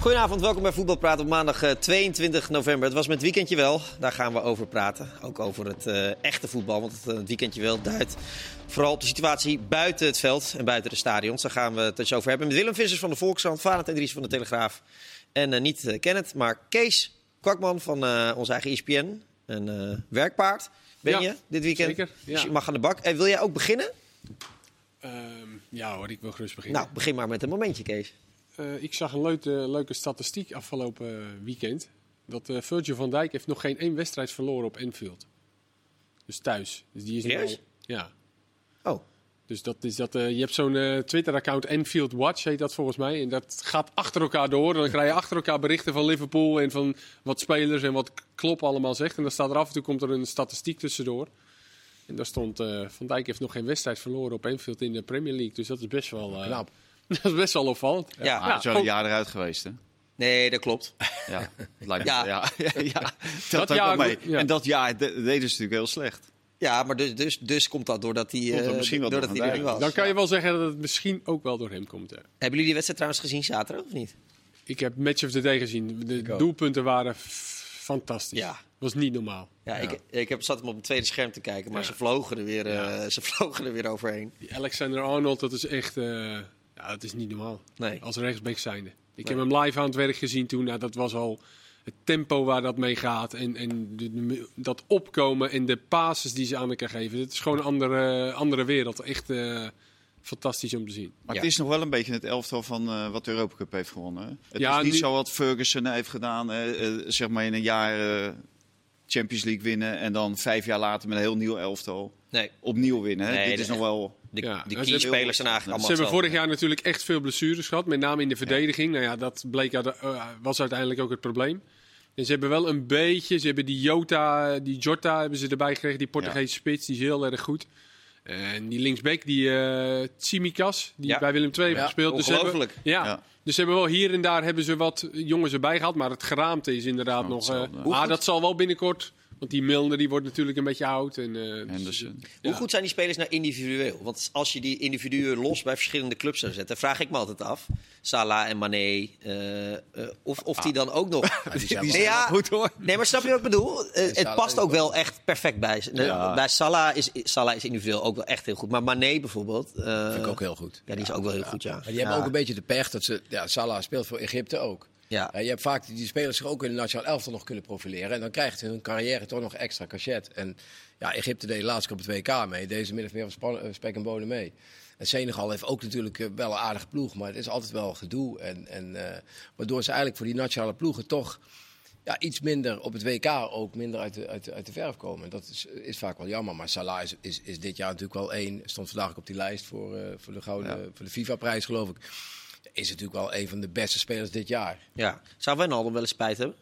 Goedenavond, welkom bij Voetbalpraat op maandag eh, 22 november. Het was met Weekendje Wel, daar gaan we over praten. Ook over het eh, echte voetbal, want het, eh, het Weekendje Wel duidt vooral op de situatie buiten het veld en buiten de stadions. Daar gaan we het dus over hebben met Willem Vissers van de Volkskrant, Valentijn Dries van de Telegraaf. En eh, niet uh, Kenneth, maar Kees Kwakman van eh, onze eigen ESPN. Een eh, werkpaard ben Ja, je dit weekend. zeker, ja. Dus je mag aan de bak. En wil jij ook beginnen? Ehm, ja hoor, ik wil gerust beginnen. Nou, begin maar met een momentje, Kees. Eh, ik zag een leuke, leuke statistiek afgelopen weekend. Dat eh, Virgil van Dijk heeft nog geen één wedstrijd verloren op Enfield. Dus thuis. Dus die is nu al- Ja. Oh, Dus dat is dat, eh, je hebt zo'n Twitter-account, Enfield Watch heet dat volgens mij. En dat gaat achter elkaar door. Dan krijg je achter elkaar berichten van Liverpool en van wat spelers en wat Klopp allemaal zegt. En dan staat er af en toe komt er een statistiek tussendoor. En daar stond Van Dijk heeft nog geen wedstrijd verloren op Enfield in de Premier League. Dus dat is best wel, Knap. dat is best wel opvallend. ja. Maar het is wel een jaar eruit geweest, hè? Nee, dat klopt. Ja, het lijkt Ja. me, ja. ja, ja, Dat jaar- mee. ja. En dat jaar de- deden ze natuurlijk heel slecht. Ja, maar dus, dus, dus komt dat doordat hij, Komt dat eh, misschien wel doordat door hij er was. Dan kan je wel zeggen dat het misschien ook wel door hem komt. Hè. Hebben jullie die wedstrijd trouwens gezien zaterdag of niet? Ik heb Match of the Day gezien. De doelpunten waren fantastisch. Ja. was niet normaal. Ja, Ik, ik heb, zat hem op een tweede scherm te kijken, maar Ja. ze, vlogen er weer, eh, Ja. ze vlogen er weer overheen. Die Alexander Arnold, dat is echt... eh, ja, dat is niet normaal. Nee. Als rechtsback zijnde. Ik heb hem live aan het werk gezien toen. Nou, dat was al het tempo waar dat mee gaat. En, en de- de- dat opkomen en de passes die ze aan elkaar geven. Het is gewoon een andere, andere wereld. Echt eh, fantastisch om te zien. Maar Ja. het is nog wel een beetje het elftal van eh, wat de Europa Cup heeft gewonnen. Hè? Het Ja, is niet nu- zo wat Ferguson heeft gedaan, eh, zeg maar in een jaar eh, Champions League winnen en dan vijf jaar later met een heel nieuw elftal Nee, opnieuw winnen. Hè? Nee, Dit is nog wel... de, Ja, de key-spelers zijn eigenlijk Ze allemaal hebben vorig jaar natuurlijk echt veel blessures gehad. Met name in de verdediging. Nou ja, dat bleek, uit- eh, was uiteindelijk ook het probleem. En ze hebben wel een beetje... Ze hebben die Jota, die Jota hebben ze erbij gekregen. Die Portugese spits, die is heel erg goed. En die linksback, die eh Tsimikas, die Ja. bij Willem II heeft Ja, gespeeld. Dus ze hebben- ongelooflijk. ja. Ja. Dus ze hebben wel hier en daar hebben ze wat jongens erbij gehaald. Maar het geraamte is inderdaad Oh, nog... ah, goed- dat zal wel binnenkort... Want die Milner die wordt natuurlijk een beetje oud. En, eh, dus-. Hoe Ja. goed zijn die spelers nou individueel? Want als je die individuen los bij verschillende clubs zou zetten, vraag ik me altijd af. Salah en Mane, eh, eh, of, of die dan ook nog... die zijn Nee, wel ja, Goed hoor. Nee, maar snap je wat ik bedoel? Het past ook wel- echt perfect bij. Ja. Bij Salah is, Salah is individueel ook wel echt heel goed. Maar Mane bijvoorbeeld... eh, Vind ik ook heel goed. Ja, die is ook wel heel goed, ja. Maar die hebben Ja. ook een beetje de pech dat ze... Ja, Salah speelt voor Egypte ook. Ja. Ja, je hebt vaak die spelers zich ook in de nationale elftal nog kunnen profileren. En dan krijgt hun carrière toch nog extra cachet. En ja, Egypte deed laatst op het WK mee. Deze min of meer van eh, spek en bonen mee. En Senegal heeft ook natuurlijk eh, wel een aardige ploeg. Maar het is altijd wel gedoe. En, en, eh, waardoor ze eigenlijk voor die nationale ploegen toch ja, iets minder op het WK ook minder uit de, uit de, uit de verf komen. En dat is, is vaak wel jammer. Maar Salah is, is, is dit jaar natuurlijk wel één. Stond vandaag ook op die lijst voor, eh, voor de, gouden, voor de FIFA-prijs, geloof ik. Is natuurlijk wel een van de beste spelers dit jaar. ja. Zou Wijnaldum wel eens spijt hebben?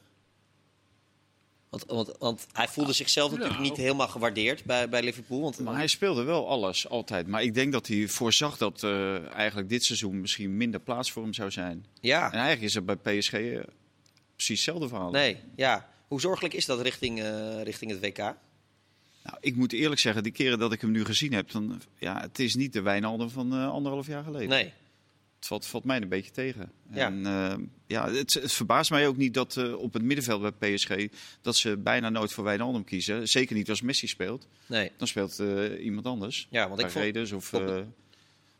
Want, want, want hij voelde zichzelf natuurlijk Nou. niet helemaal gewaardeerd bij, bij Liverpool. Want, Maar hij speelde wel alles, altijd. Maar ik denk dat hij voorzag dat eh, eigenlijk dit seizoen misschien minder plaats voor hem zou zijn. ja, En eigenlijk is het bij PSG eh, precies hetzelfde verhaal. nee, ja. Hoe zorgelijk is dat richting, eh, richting het WK? Nou, ik moet eerlijk zeggen, die keren dat ik hem nu gezien heb, dan, ja, het is niet de Wijnaldum van anderhalf jaar geleden. Nee. Valt, valt mij een beetje tegen. Ja. En, eh, ja, het, het verbaast mij ook niet dat eh, op het middenveld bij PSG dat ze bijna nooit voor Wijnaldum kiezen. Zeker niet als Messi speelt. nee. Dan speelt eh, iemand anders. Ja, want ik vond, of. op- eh,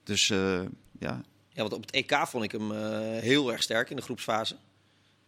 dus eh, ja, ja, want op het EK vond ik hem eh, heel erg sterk in de groepsfase.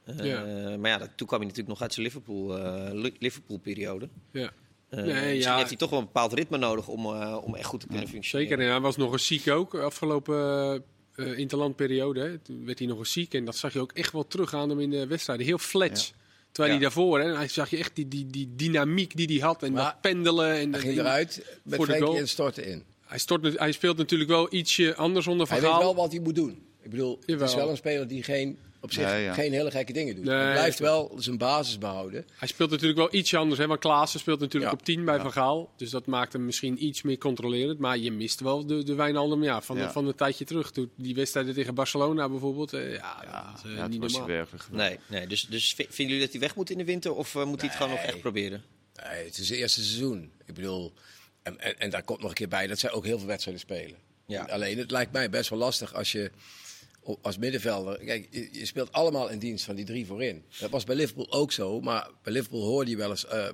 Eh, Ja. Maar ja, dat, toen kwam hij natuurlijk nog uit zijn Liverpool, eh, Li- Liverpool-periode. ja. Eh, Nee, misschien ja. heeft hij toch wel een bepaald ritme nodig om, eh, om echt goed te kunnen functioneren. Zeker, en hij was nog eens ziek ook, afgelopen eh interlandperiode. Hè. Toen werd hij nog eens ziek en dat zag je ook echt wel terug aan hem in de wedstrijden. Heel flats. Terwijl Ja. hij daarvoor, hè, hij zag je echt die, die, die dynamiek die hij had en Maar dat pendelen. En Hij dat ging ding. eruit met voor de Frenkie goal. en stortte in. Hij, stort, hij speelt natuurlijk wel ietsje anders onder Van Hij weet wel wat hij moet doen. Ik bedoel, het is wel een speler die geen, op zich ja. geen hele gekke dingen doet. Nee, hij blijft wel zijn basis behouden. Hij speelt natuurlijk wel ietsje anders. Hè? Want Klaassen speelt natuurlijk Ja. op 10 bij Van Gaal. Dus dat maakt hem misschien iets meer controlerend. Maar je mist wel de, de Wijnaldum ja, van, Ja. van een tijdje terug. Toen die wedstrijden tegen Barcelona bijvoorbeeld. eh, ja, ja, dat is ja, niet normaal. Nee, nee. Dus, dus vi- vinden jullie dat hij weg moet in de winter? Of eh, moet hij het gewoon nog echt proberen? Nee, het is het eerste seizoen. Ik bedoel, en, en, en daar komt nog een keer bij dat zij ook heel veel wedstrijden spelen. Ja. Alleen het lijkt mij best wel lastig als je als middenvelder. Kijk, je, je speelt allemaal in dienst van die drie voorin. Dat was bij Liverpool ook zo. Maar bij Liverpool hoorde je wel eens. eh,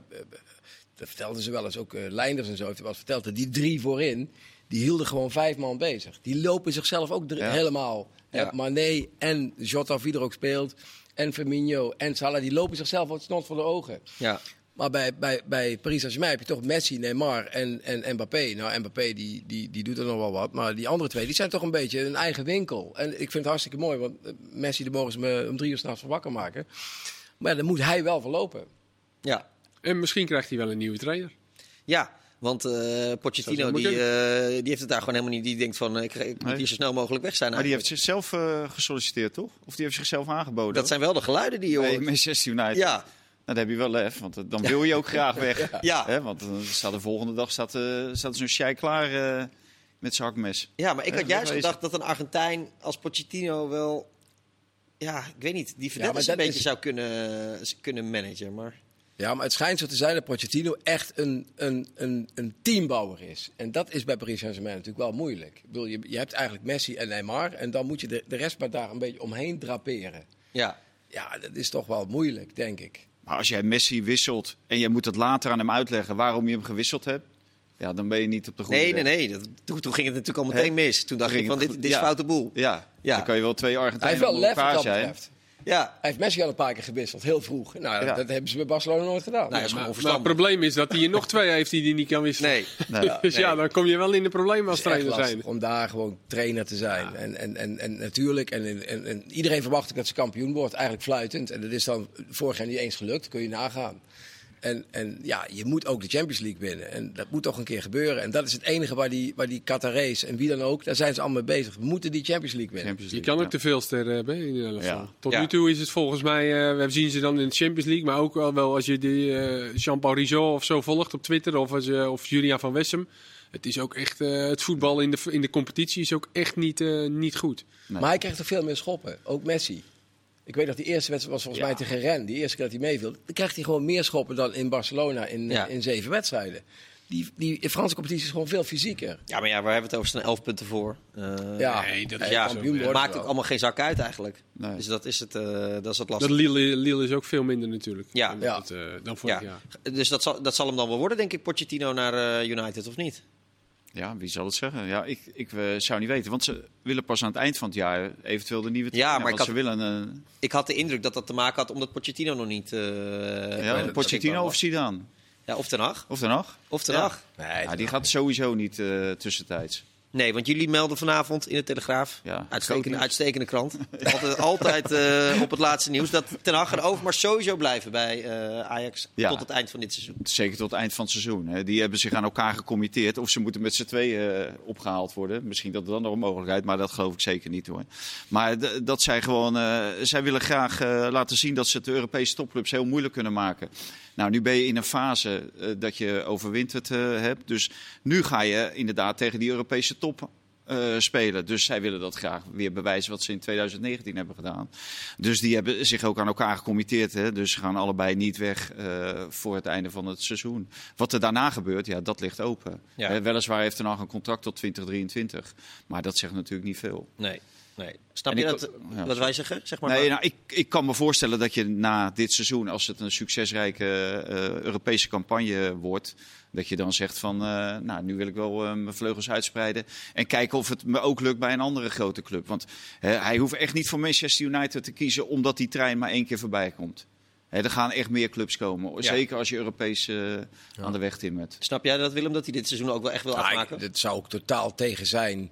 dat vertelden ze wel eens ook. eh Leinders en zo heeft wel verteld. Dat die drie voorin. Die hielden gewoon vijf man bezig. Die lopen zichzelf ook Ja. helemaal. Ja. Mané en Jota, wie er ook speelt. En Firmino en Salah. Die lopen zichzelf wat snot voor de ogen. Ja. Maar bij, bij, bij Paris Saint-Germain heb je toch Messi, Neymar en, en Mbappé. Nou, Mbappé die, die, die doet er nog wel wat. Maar die andere twee die zijn toch een beetje een eigen winkel. En ik vind het hartstikke mooi. Want eh, Messi, daar mogen ze me om drie uur s'nachts van wakker maken. Maar ja, dan moet hij wel verlopen. Ja. En misschien krijgt hij wel een nieuwe trainer. Ja, want eh Pochettino die, eh, die heeft het daar gewoon helemaal niet. Die denkt van, ik, ik moet Nee. hier zo snel mogelijk weg zijn. Maar die heeft zichzelf eh, gesolliciteerd, toch? Of die heeft zichzelf aangeboden? Dat zijn wel de geluiden die je bij hoort. Manchester United. Ja, Nou, dan heb je wel lef, want eh, dan wil je ook graag weg. Ja. Hè, want dan staat de volgende dag staat, eh, staat zo'n shei klaar eh, met zijn hakmes. ja, maar ik Ja, had juist gedacht dat een Argentijn als Pochettino wel... Ja, ik weet niet, die verdedigers dat een beetje is- zou kunnen, kunnen managen. Maar Ja, maar het schijnt zo te zijn dat Pochettino echt een, een, een, een teambouwer is. En dat is bij Paris Saint-Germain natuurlijk wel moeilijk. Ik bedoel, je, je hebt eigenlijk Messi en Neymar. En dan moet je de, de rest maar daar een beetje omheen draperen. ja, Ja, dat is toch wel moeilijk, denk ik. Maar als jij Messi wisselt en jij moet het later aan hem uitleggen waarom je hem gewisseld hebt, ja, dan ben je niet op de goede nee, nee, weg. nee. Dat, toen, toen ging het natuurlijk al meteen mis. Toen dacht Ging ik van, dit, dit is ja. foute boel. Ja, Ja. dan kan je wel twee Hij Argentijnen heeft wel onder lef wat elkaar dat zijn. betreft. Ja, Hij heeft Messi al een paar keer gewisseld, heel vroeg. Nou, Ja. dat hebben ze bij Barcelona nooit gedaan. Maar, maar het probleem is dat hij er nog twee heeft die hij niet kan wisselen. Nee. Nee. Dus ja, dan kom je wel in de problemen als trainer zijn. om daar gewoon trainer te zijn. En, en, en, en natuurlijk, en, en, en iedereen verwacht ook dat ze kampioen wordt, eigenlijk fluitend. En dat is dan vorig jaar niet eens gelukt, kun je nagaan. En, en ja, je moet ook de Champions League winnen. En dat moet toch een keer gebeuren. En dat is het enige waar die, waar die Qatarees en wie dan ook, daar zijn ze allemaal mee bezig. We moeten die Champions League winnen. Champions Je League, kan ook ja. te veel sterren hebben hè, in de elftal. Ja. Tot Ja. nu toe is het volgens mij, eh, we zien ze dan in de Champions League, maar ook wel, wel als je die eh, Jean-Paul Rizot of zo volgt op Twitter of, als, je- of Julian van Wessem. Het is ook echt, eh, het voetbal in de, in de competitie is ook echt niet, eh, niet goed. Nee. Maar hij krijgt er veel meer schoppen. Ook Messi. Ik weet dat die eerste wedstrijd was volgens Ja. mij tegen Ren. Die eerste keer dat hij meeviel. Dan krijgt hij gewoon meer schoppen dan in Barcelona in, Ja. in zeven wedstrijden. Die, die Franse competitie is gewoon veel fysieker. Ja, maar ja, waar hebben we het over? Er staan elf punten voor. Eh, Ja, nee, dat is maakt ook allemaal geen zak uit eigenlijk. Nee. Dus dat is het, eh, dat is het Dat lastig. Lille, Lille is ook veel minder natuurlijk. Ja. dan, Ja. dat, eh, dan vorig Ja. jaar. Dus dat zal, dat zal hem dan wel worden, denk ik, Pochettino naar eh, United, of niet? Ja, wie zal het zeggen? Ja, ik, ik eh, zou niet weten. Want ze willen pas aan het eind van het jaar eventueel de nieuwe trainer. maar ik had- ze willen een Ik had de indruk dat dat te maken had omdat Pochettino nog niet... eh, ja, Pochettino of Zidane. Ja, of Ten Hag. Of nog? Of Ten Ja. Nee, Ja, die gaat sowieso niet eh, tussentijds. Nee, want jullie melden vanavond in de Telegraaf, Ja, uitstekende, uitstekende krant, altijd, altijd eh, op het laatste nieuws, dat Ten Hag en Overmars sowieso blijven bij eh, Ajax Ja. tot het eind van dit seizoen. Zeker tot het eind van het seizoen. Hè. Die hebben zich aan elkaar gecommitteerd. Of ze moeten met z'n tweeën eh, opgehaald worden. Misschien dat er dan nog een mogelijkheid, maar dat geloof ik zeker niet hoor. Maar dat zij gewoon, zij willen graag laten zien dat ze het de Europese topclubs heel moeilijk kunnen maken. Nou, nu ben je in een fase eh, dat je overwinterd eh, hebt. Dus nu ga je inderdaad tegen die Europese top eh, spelen. Dus zij willen dat graag weer bewijzen wat ze in 2019 hebben gedaan. Dus die hebben zich ook aan elkaar gecommitteerd. Hè? Dus ze gaan allebei niet weg voor het einde van het seizoen. Wat er daarna gebeurt, ja, dat ligt open. Ja. Weliswaar heeft er nog een contract tot 2023. Maar dat zegt natuurlijk niet veel. Nee, nee. Snap En je ik- dat, ja, wat wij zeggen? Zeg maar Nee, maar. nou, ik, ik kan me voorstellen dat je na dit seizoen, als het een succesrijke eh, Europese campagne wordt, dat je dan zegt van, eh, nou, nu wil ik wel eh, mijn vleugels uitspreiden en kijken of het me ook lukt bij een andere grote club. Want eh, hij hoeft echt niet voor Manchester United te kiezen omdat die trein maar één keer voorbij komt. Hè, er gaan echt meer clubs komen, zeker als je Europees eh, aan de weg timmert. Snap jij dat, Willem, dat hij dit seizoen ook wel echt wil Nou, afmaken? ik- dit zou ook totaal tegen zijn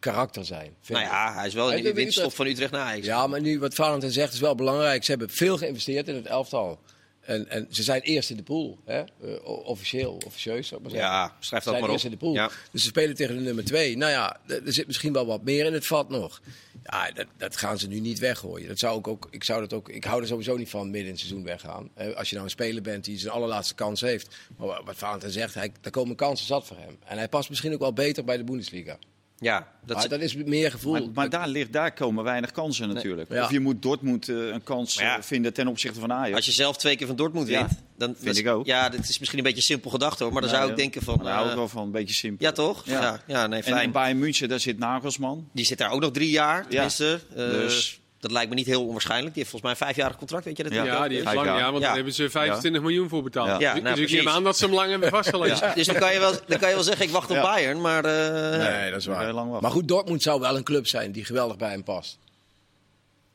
karakter zijn. nou ja, hij is wel in winststop het- van Utrecht naar Ajax. Ja, maar nu wat Valentin zegt is wel belangrijk. Ze hebben veel geïnvesteerd in het elftal. En, en ze zijn eerst in de pool. Hè? Eh, officieel, officieus zou ik maar zeggen. Ja, schrijf dat zijn maar op. in de pool. Ja. Dus ze spelen tegen de nummer twee. Nou ja, er zit misschien wel wat meer in het vat nog. Ja, dat, dat gaan ze nu niet weggooien. Dat zou ik, ook, ik, zou dat ook, ik hou er sowieso niet van midden in het seizoen weggaan. Als je nou een speler bent die zijn allerlaatste kans heeft. Maar wa- wat Valentin zegt, hij, er komen kansen zat voor hem. En hij past misschien ook wel beter bij de Bundesliga. Ja, dat Maar dat is meer gevoel. Maar, maar daar, ligt, daar komen weinig kansen natuurlijk. Ja. Of je moet Dortmund eh, een kans ja, eh, vinden ten opzichte van Ajax. als je zelf twee keer van Dortmund Ja, wint, dan vind dat- ik ook. Ja, dat is misschien een beetje simpel gedacht hoor, maar dan zou ik ja. denken van. Daar hou ik eh, wel van, een beetje simpel. ja, toch? Ja. Ja, ja, nee, en fijn. in Bayern München, daar zit Nagelsman. Die zit daar ook nog drie jaar, tenminste. Eh, dus- Dat lijkt me niet heel onwaarschijnlijk. Die heeft volgens mij een vijfjarig contract, weet je dat? Ja. die heeft lang, ja, want Ja. daar hebben ze 25 miljoen voor betaald. Ja. Ja, dus nou, dus ik neem aan dat ze hem lang hebben vastgelegd. Dus dan kan, je wel, dan kan je wel zeggen, ik wacht op. Bayern, maar... eh, nee, dat is waar. Heel lang wachten. maar goed, Dortmund zou wel een club zijn die geweldig bij hem past.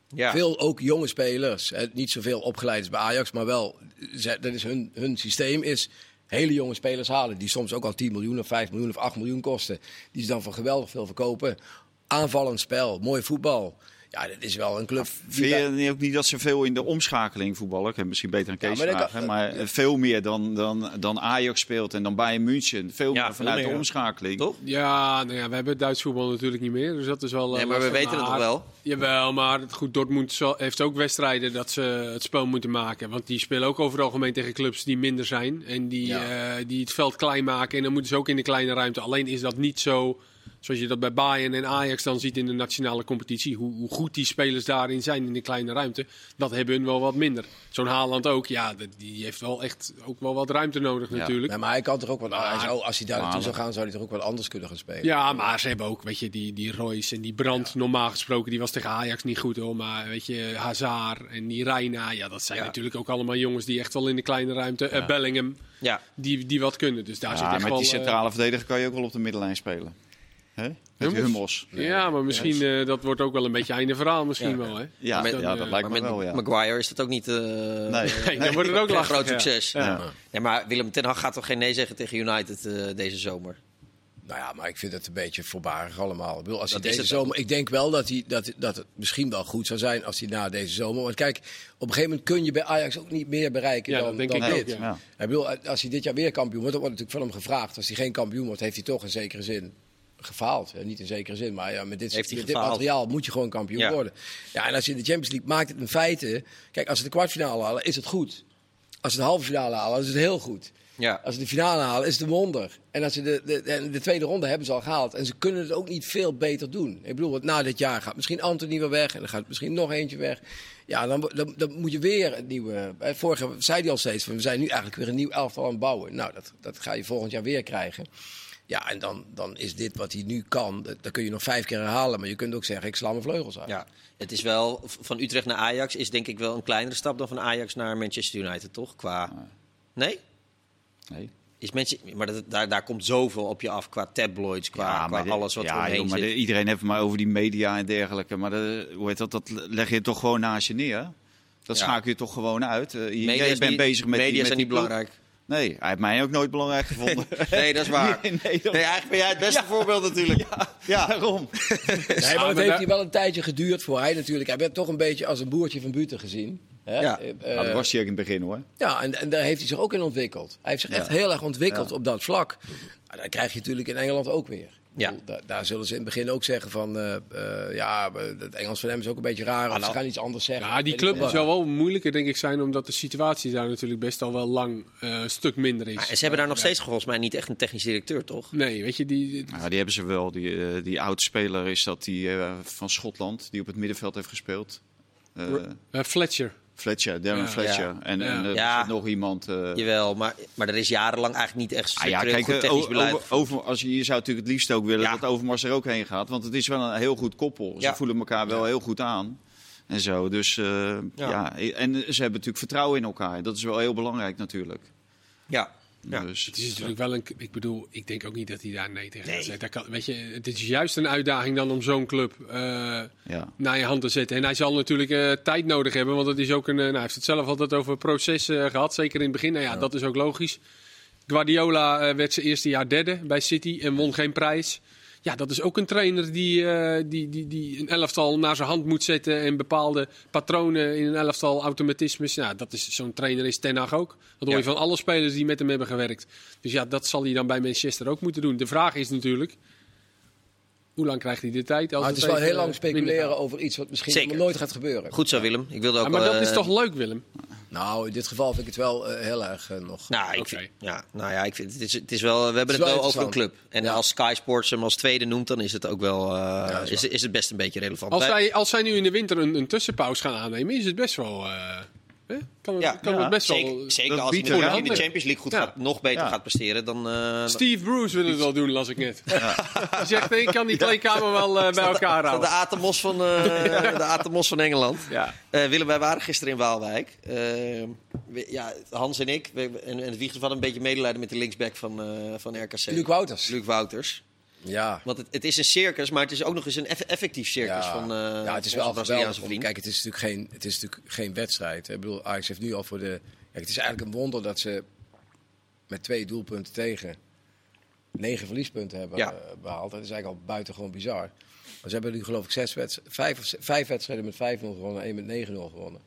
ja. Veel ook jonge spelers. Hè, niet zoveel opgeleid als bij Ajax, maar wel, ze- dat is hun, hun systeem is hele jonge spelers halen. Die soms ook al 10 miljoen of 5 miljoen of 8 miljoen kosten. Die ze dan voor geweldig veel verkopen. Aanvallend spel, mooi voetbal. Ja, dat is wel een club. Vind je niet ook niet dat ze veel in de omschakeling voetballen? Ik heb misschien beter een Ja, Kees maar vragen. kan- maar eh, veel meer dan, dan, dan Ajax speelt en dan Bayern München. Veel Ja, meer veel vanuit meer, de ja. omschakeling. Toch? Ja, nou ja, we hebben het Duits voetbal natuurlijk niet meer. Dus dat is wel. eh, Nee, maar we weten het Maar- nog wel. Jawel, maar goed, Dortmund zal- heeft ook wedstrijden dat ze het spel moeten maken. Want die spelen ook over het algemeen tegen clubs die minder zijn. En die, Ja. eh, die het veld klein maken. En dan moeten ze ook in de kleine ruimte. Alleen is dat niet zo zoals je dat bij Bayern en Ajax dan ziet in de nationale competitie. Hoe, hoe goed die spelers daarin zijn in de kleine ruimte. Dat hebben hun wel wat minder. Zo'n Haaland ook. Ja, die heeft wel echt ook wel wat ruimte nodig Ja. natuurlijk. Ja, maar hij kan toch ook wel. hij zou, als hij daar naartoe zou gaan, zou hij toch ook wel anders kunnen gaan spelen. Ja, maar ze hebben ook, weet je, die, die Royce en die Brand, normaal gesproken, die was tegen Ajax niet goed hoor. Maar weet je, Hazard en die Reina, ja, dat zijn Ja. natuurlijk ook allemaal jongens die echt wel in de kleine ruimte, eh, Bellingham, Ja. die, die wat kunnen. Dus daar Ja, zit echt met wel... die eh, centrale verdediger kan je ook wel op de middenlijn spelen. Hè? Met Hummels? Ja, maar misschien, eh, dat wordt ook wel een beetje einde verhaal misschien Ja. wel, hè? Ja, ja, dat eh, lijkt me wel, ja. Maguire is dat ook niet... eh, Nee. Nee, dan wordt het ook een groot ja. succes. Ja. Ja, maar Willem ten Hag gaat toch geen nee zeggen tegen United eh, deze zomer? Nou ja, maar ik vind het een beetje voorbarig allemaal. Ik, bedoel, als hij deze zomer, ik denk wel dat, hij, dat, dat het misschien wel goed zou zijn als hij na deze zomer. Want kijk, op een gegeven moment kun je bij Ajax ook niet meer bereiken Ja, dan, dan ik ook, dit. ja. Ja. Ik bedoel, als hij dit jaar weer kampioen wordt, dan wordt natuurlijk van hem gevraagd. Als hij geen kampioen wordt, heeft hij toch in zekere zin gefaald. Niet in zekere zin, maar ja, met dit, met dit materiaal moet je gewoon kampioen Ja. worden. Ja, en als je in de Champions League maakt het in feite... Kijk, als ze de kwartfinale halen, is het goed. Als ze de halve finale halen, is het heel goed. Ja. Als ze de finale halen, is het een wonder. En als ze de, de, de, de tweede ronde hebben ze al gehaald. En ze kunnen het ook niet veel beter doen. Ik bedoel, na dit jaar gaat misschien Anthony weer weg. En dan gaat misschien nog eentje weg. Ja, dan, dan, dan moet je weer een nieuwe... Vorige zei hij al steeds, van, we zijn nu eigenlijk weer een nieuw elftal aan het bouwen. Nou, dat, dat ga je volgend jaar weer krijgen. Ja, en dan, dan is dit wat hij nu kan. Dat, dat kun je nog vijf keer herhalen. Maar je kunt ook zeggen, ik sla mijn vleugels uit. Ja, het is wel van Utrecht naar Ajax is denk ik wel een kleinere stap dan van Ajax naar Manchester United, toch? Qua. Nee? Nee. Is Manchester... Maar dat, daar, daar komt zoveel op je af qua tabloids, qua, Ja, qua maar de- alles wat ja, er omheen joh, maar zit. de- iedereen heeft het maar over die media en dergelijke. Maar de, hoe heet dat, dat leg je toch gewoon naast je neer. Dat Ja. schakel je toch gewoon uit. Eh, je- jij bent niet- bezig met media die, met zijn die niet ploeg. belangrijk. Nee, hij heeft mij ook nooit belangrijk gevonden. Nee, dat is waar. Nee, Nee, nee, dat- eigenlijk ben jij het beste voorbeeld natuurlijk. ja, daarom. Nee, maar dat maar heeft hij wel een tijdje geduurd voor hij natuurlijk. Hij werd toch een beetje als een boertje van buiten gezien. Hè? Ja. Eh, Nou, dat was hij ook in het begin hoor. Ja, en, en daar heeft hij zich ook in ontwikkeld. Hij heeft zich echt heel erg ontwikkeld op dat vlak. Maar dat krijg je natuurlijk in Engeland ook weer. Ja. Daar, daar zullen ze in het begin ook zeggen van... eh, eh, ja, het Engels van hem is ook een beetje raar. Of nou- ze gaan iets anders zeggen. Ja, die club zou wel moeilijker denk ik zijn, omdat de situatie daar natuurlijk best al wel lang eh, een stuk minder is. Maar ze hebben daar nog steeds volgens mij niet echt een technisch directeur, toch? Nee, weet je, die, die- Ja, die hebben ze wel. Die, die oud-speler is dat die eh, van Schotland, die op het middenveld heeft gespeeld. Fletcher. Fletcher, Darren Ja. Fletcher. Ja. En, en Ja. er zit nog iemand. eh, Jawel, maar, maar er is jarenlang eigenlijk niet echt Ah ja, kijk, goed eh, technisch o- beleid. over, over, als je, je zou natuurlijk het liefst ook willen Ja. dat Overmars er ook heen gaat. Want het is wel een heel goed koppel. Ze Ja. voelen elkaar wel heel goed aan. En zo. Dus eh, ja. En ze hebben natuurlijk vertrouwen in elkaar. Dat is wel heel belangrijk natuurlijk. Ja. Ja. Dus, Het is natuurlijk wel een. Ik bedoel, ik denk ook niet dat hij daar nee tegen gaat zeggen. Dat kan, weet je, het is juist een uitdaging dan om zo'n club eh, ja. naar je hand te zetten. En hij zal natuurlijk eh, tijd nodig hebben, want het is ook een. eh, nou, hij heeft het zelf altijd over proces eh, gehad, zeker in het begin. Nou ja, dat is ook logisch. Guardiola eh, werd zijn eerste jaar derde bij City en won geen prijs. Ja, dat is ook een trainer die, eh, die, die, die een elftal naar zijn hand moet zetten en bepaalde patronen in een elftal, automatismes. Ja, dat is zo'n trainer is Ten Hag ook. Dat hoor je Ja. van alle spelers die met hem hebben gewerkt. Dus ja, dat zal hij dan bij Manchester ook moeten doen. De vraag is natuurlijk, hoe lang krijgt hij de tijd? Als Maar het is wel heel lang eh, speculeren over iets wat misschien Zeker. nooit gaat gebeuren. Goed zo, Willem. Ik wilde ook Ja, maar dat eh, is toch leuk, Willem? Nou, in dit geval vind ik het wel eh, heel erg eh, nog. Nou, ik vind, ja, nou ja, ik vind het is, het is wel. We hebben het wel wel over een club. En Ja. als Sky Sports hem als tweede noemt, dan is het ook wel. eh, is is, het best een beetje relevant. Als Wij- zij, als zij nu in de winter een, een tussenpauze gaan aannemen, is het best wel. Eh, hè? Kan het, Ja, kan ja, het best wel. zeker zeker dat als hij in de de. Champions League goed Ja. gaat, nog beter Ja. gaat presteren dan. eh, Steve Bruce wil het wel doen, las ik net. Hij zegt, ik kan die kleedkamer wel eh, bij elkaar dan de houden. Atemos van, eh, de Atemos van Engeland. Ja. Eh, Willem, wij waren gisteren in Waalwijk. Eh, we- ja, Hans en ik, we, en, en het Wiegers hadden een beetje medelijden met de linksback van, eh, van RKC. Luc Wouters. Luc Wouters. Ja. Want het, het is een circus, maar het is ook nog eens een eff- effectief circus Ja, van eh ja, het is wel Braziliaanse vriend. Kijk, het is natuurlijk geen, het is natuurlijk geen wedstrijd. Ik bedoel, Ajax heeft nu al voor de... Kijk, het is eigenlijk een wonder dat ze met twee doelpunten tegen negen verliespunten hebben Ja. eh, behaald. Dat is eigenlijk al buitengewoon bizar. Maar ze hebben nu geloof ik zes wedst- vijf, vijf wedstrijden met 5-0 gewonnen en één met 9-0 gewonnen.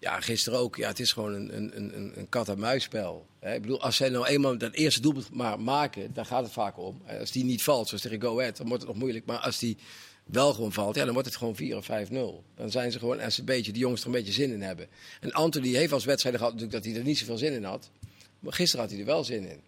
Ja, gisteren ook. Ja, het is gewoon een, een, een, een kat-en-muisspel. Ik bedoel, als zij nou eenmaal dat eerste doelpunt maar maken, daar gaat het vaak om. Eh, Als die niet valt, zoals tegen Go Ahead, dan wordt het nog moeilijk. Maar als die wel gewoon valt, ja, dan wordt het gewoon 4 of 5-0. Dan zijn ze gewoon, als een beetje, die jongens er een beetje zin in hebben. En Anthony heeft als wedstrijden gehad natuurlijk dat hij er niet zoveel zin in had. Maar gisteren had hij er wel zin in.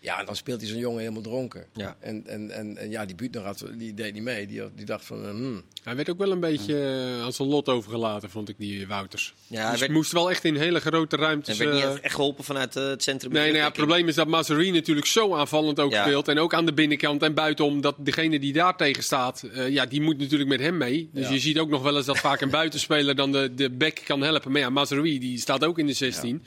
Ja, en dan speelt hij zo'n jongen helemaal dronken. Ja. En, en, en, en ja, die Buutner had, die deed niet mee. Die, had- die dacht van, hmm. Hij werd ook wel een beetje eh, aan zijn lot overgelaten, vond ik, die Wouters. Ja, hij dus werd- moest wel echt in hele grote ruimtes... werd niet eh, echt- geholpen vanuit eh, het centrum. Nee, nou ja, het probleem is dat Mazzarri natuurlijk zo aanvallend ook Ja. speelt. En ook aan de binnenkant en buitenom. Dat degene die daar tegen staat, eh, ja, die moet natuurlijk met hem mee. Dus Ja. je ziet ook nog wel eens dat vaak een buitenspeler dan de, de back kan helpen. Maar ja, Mazzarri die staat ook in de 16.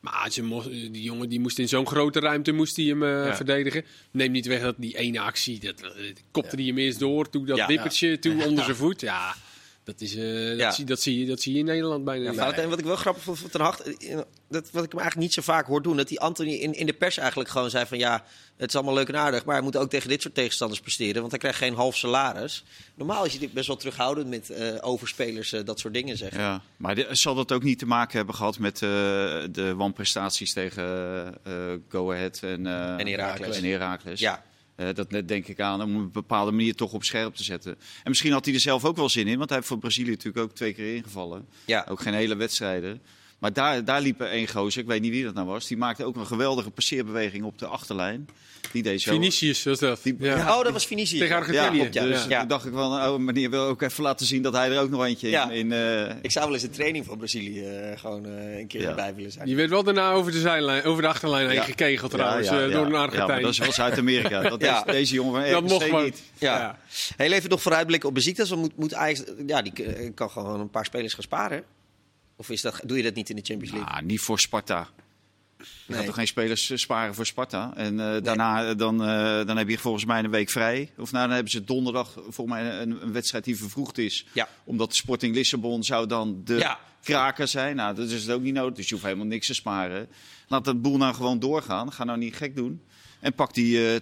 Maar ze mo- die jongen die moest in zo'n grote ruimte moest hij hem eh, Ja. verdedigen. Neem niet weg dat die ene actie, dat, eh, kopte hij hem eerst door. Toen dat Ja. wippertje toe onder zijn voet. Ja, dat, is, eh, dat, zie, dat, zie je, dat zie je in Nederland bijna Ja, niet. Valentijn, wat ik wel grappig vond van Ten Hag, eh, dat, wat ik hem eigenlijk niet zo vaak hoor doen, dat die Anthony in, in de pers eigenlijk gewoon zei van ja, het is allemaal leuk en aardig, maar hij moet ook tegen dit soort tegenstanders presteren, want hij krijgt geen half salaris. Normaal is hij best wel terughoudend met eh, overspelers dat soort dingen zeggen. Ja, maar zal dat ook niet te maken hebben gehad met eh, de wanprestaties tegen eh, Go Ahead en, eh, En Heracles. En Heracles. Ja, dat net denk ik aan om op een bepaalde manier toch op scherp te zetten. En misschien had hij er zelf ook wel zin in, want hij heeft voor Brazilië natuurlijk ook twee keer ingevallen. ja. Ook geen hele wedstrijden. Maar daar, daar liep één gozer, ik weet niet wie dat nou was. Die maakte ook een geweldige passeerbeweging op de achterlijn. Die deed zo. Vinicius was dat. Die- ja. Oh, dat was Vinicius. Tegen Ja, Argentinië. klopt, ja. dus Ja. toen dacht ik van, oh meneer wil ook even laten zien dat hij er ook nog eentje Ja. in... in eh, Ik zou wel eens de training van Brazilië eh, gewoon eh, een keer Ja. erbij willen zijn. Die werd wel daarna over de, zijlijn, over de achterlijn heen Ja. gekegeld ja, trouwens, ja, eh, ja. door een Ja, Argentijn. maar dat is wel Zuid-Amerika. Dat Ja. deze, deze jongen van Dat mocht niet. Ja. Ja. Heel even nog vooruitblikken op Besiktas. Dan moet, moet Ajax, ja, die kan gewoon een paar spelers gaan sparen. Of is dat, doe je dat niet in de Champions League? Ah, niet voor Sparta. Je Nee. gaat toch geen spelers eh, sparen voor Sparta? En eh, daarna eh, dan, dan heb je volgens mij een week vrij. Of nou, dan hebben ze donderdag volgens mij een, een wedstrijd die vervroegd is. Ja. Omdat Sporting Lissabon zou dan de Ja. kraker zijn. Nou, dat is het ook niet nodig. Dus je hoeft helemaal niks te sparen. Laat dat boel nou gewoon doorgaan. Ga nou niet gek doen. En pak die eh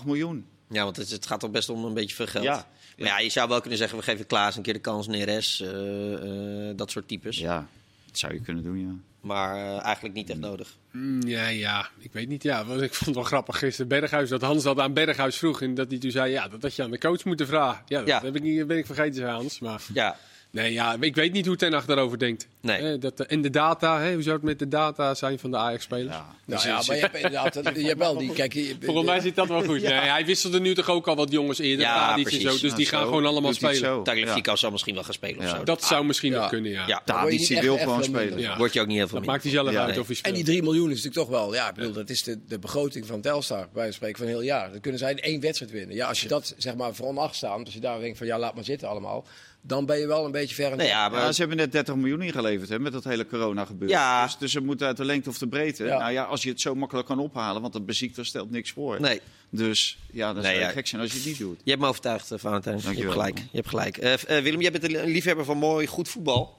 2,8 miljoen. Ja, want het, het gaat toch best om een beetje veel geld. Ja. Maar ja, je zou wel kunnen zeggen, we geven Klaas een keer de kans, Neres, eh, eh, dat soort types. Ja, dat zou je kunnen doen, ja. Maar eh, eigenlijk niet echt nodig. Mm, Ja, ja, ik weet niet. Ja, want ik vond het wel grappig gisteren Berghuis. Dat Hans dat aan Berghuis vroeg. En dat hij toen zei, ja, dat had je aan de coach moeten vragen. Ja, dat Ja. Heb ik niet, ben ik vergeten, zei Hans. Maar Ja, nee, ja, ik weet niet hoe Ten Hag daarover denkt. Nee. Eh, dat, en de data, hè, hoe zou het met de data zijn van de Ajax-spelers? ja. Nou ja, maar je hebt inderdaad, je hebt wel die, kijk, je- Volgens mij zit dat wel goed. Nee, hij wisselde nu toch ook al wat jongens eerder, Ja, en precies. zo. Dus Nou, die gaan gewoon allemaal doet spelen. Tagliafico zal misschien wel gaan spelen of Ja. zo. Dat zou misschien Ja. nog kunnen, ja. Ja. Tadic wil echt gewoon spelen. Ja. Word je ook niet heel veel Dat maakt hij zelf Ja, uit of hij En die 3 miljoen is natuurlijk toch wel, ja, ik bedoel, dat is de, de begroting van Telstar, bij spreken van heel jaar. Dan kunnen zij in één wedstrijd winnen. Ja, als je dat zeg maar voor onacht staan, als je daar denkt van ja, laat maar zitten allemaal, dan ben je wel een beetje ver Nee, ja, maar Ja, ze hebben net 30 miljoen ingeleverd hè, met dat hele corona gebeuren. Ja. Dus, dus ze moeten uit de lengte of de breedte. Ja. Nou ja, als je het zo makkelijk kan ophalen, want dat beziekte stelt niks voor. nee, Dus ja, dan Nee, zou je ja. gek zijn als je het niet doet. je hebt me overtuigd, eh, Valentijn. Je hebt Dankjewel. gelijk. Je hebt gelijk. Eh, eh, Willem, jij bent een liefhebber van mooi, goed voetbal.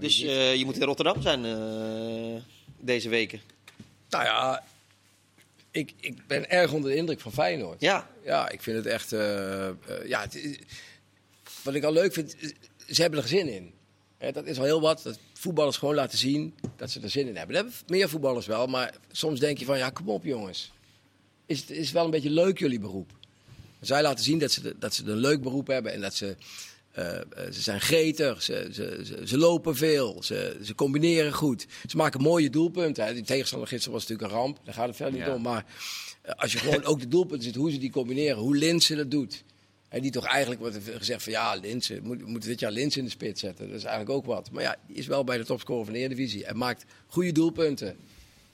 Dus eh, je moet in Rotterdam zijn eh, deze weken. Nou ja, ik, ik ben erg onder de indruk van Feyenoord. Ja, Ja, ik vind het echt. ja, het is- wat ik al leuk vind, ze hebben er zin in. Dat is al heel wat. Dat voetballers gewoon laten zien dat ze er zin in hebben. Dat hebben meer voetballers wel, maar soms denk je van ja, kom op jongens. Is het is wel een beetje leuk jullie beroep. Zij laten zien dat ze, de- dat ze een leuk beroep hebben en dat ze Eh, eh, ze zijn gretig, ze, ze, ze, ze lopen veel, ze, ze combineren goed. Ze maken mooie doelpunten. Hè. Die tegenstander gisteren was natuurlijk een ramp, daar gaat het verder niet Ja. om. Maar eh, als je gewoon ook de doelpunten ziet, hoe ze die combineren, hoe Linse dat doet. En die toch eigenlijk wordt er gezegd van ja, Linse, moet, dit jaar Linse in de spits zetten. Dat is eigenlijk ook wat. Maar ja, die is wel bij de topscorer van de Eredivisie. En maakt goede doelpunten.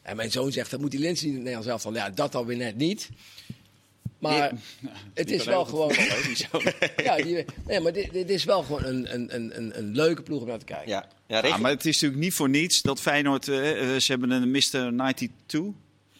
En mijn zoon zegt, dat moet die Linse niet in het Nederlands elftal. Ja, dat dan weer net niet. Maar het is wel gewoon... Ja, die, nee, maar dit, dit is wel gewoon een, een, een, een, een leuke ploeg om naar te kijken. Ja, ja, maar het is natuurlijk niet voor niets dat Feyenoord, eh, eh, ze hebben een Mr. 92,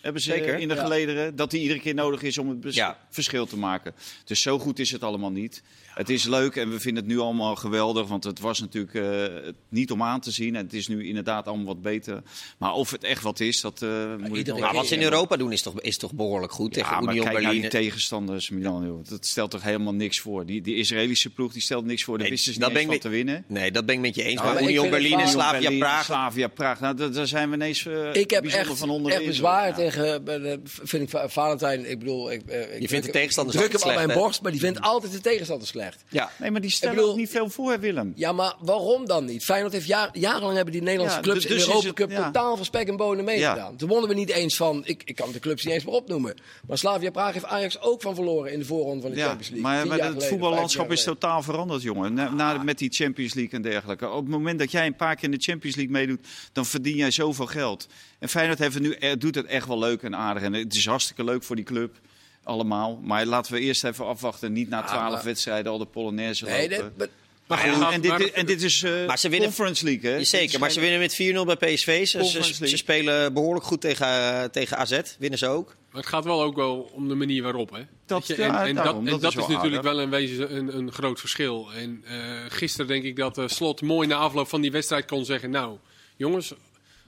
hebben ze Zeker. in de Ja. gelederen, dat die iedere keer nodig is om het Ja. verschil te maken. Dus zo goed is het allemaal niet. Het is leuk en we vinden het nu allemaal geweldig, want het was natuurlijk eh, niet om aan te zien. En het is nu inderdaad allemaal wat beter. Maar of het echt wat is, dat eh, moet ik maar wat ze in Europa doen is toch, is toch behoorlijk goed tegen Ja, maar Union kijk naar Berlin. die tegenstanders, Milan. Joh. Dat stelt toch helemaal niks voor. Die, die Israëlische ploeg die stelt niks voor. Daar Nee, wisten ze dat niet eens ben van ik te winnen. Nee, dat ben ik met je eens. Nou, maar ik Union Berlin en Slavia Praag. Slavia Praag. Nou, daar, zijn we ineens eh, Ik heb bijzonder echt, van onder de echt indruk. bezwaar Ja. tegen, bij de- vind ik Va- Valentijn, ik bedoel... Ik, eh, ik vindt de tegenstanders ik druk hem aan mijn hè? borst, maar die vindt altijd de tegenstander slecht. Ja. Nee, maar die stellen bedoel- ook niet veel voor, hè, Willem. Ja, maar waarom dan niet? Feyenoord heeft jaar, jarenlang hebben die Nederlandse Ja, clubs dus in de is Europa Cup ja. totaal van spek en bonen meegedaan. Toen wonnen we niet eens van, ik, ik kan de clubs niet eens meer opnoemen. Maar Slavia Praag heeft Ajax ook van verloren in de voorronde van de Ja, Champions League. maar, maar het voetballandschap is totaal veranderd, jongen. Na, na- met die Champions League en dergelijke. Op het moment dat jij een paar keer in de Champions League meedoet, dan verdien jij zoveel geld. En Feyenoord heeft nu, eh, doet het echt wel leuk en aardig. En het is hartstikke leuk voor die club. Allemaal. Maar laten we eerst even afwachten. Niet na twaalf maar- wedstrijden al de Polonaise. Nee, lopen. dat- maar- Maar En- ja, en, dit, en dit is eh, Maar ze winnen- Conference League, hè? Zeker, maar ze winnen met 4-0 bij PSV. Ze, ze, spelen behoorlijk goed tegen, tegen AZ. Winnen ze ook. Maar het gaat wel ook wel om de manier waarop. Hè? Dat- ja, en, daarom, dat, en dat dat is natuurlijk wel een wezen een, een groot verschil. En eh, gisteren denk ik dat eh, Slot mooi na afloop van die wedstrijd kon zeggen... Nou, jongens,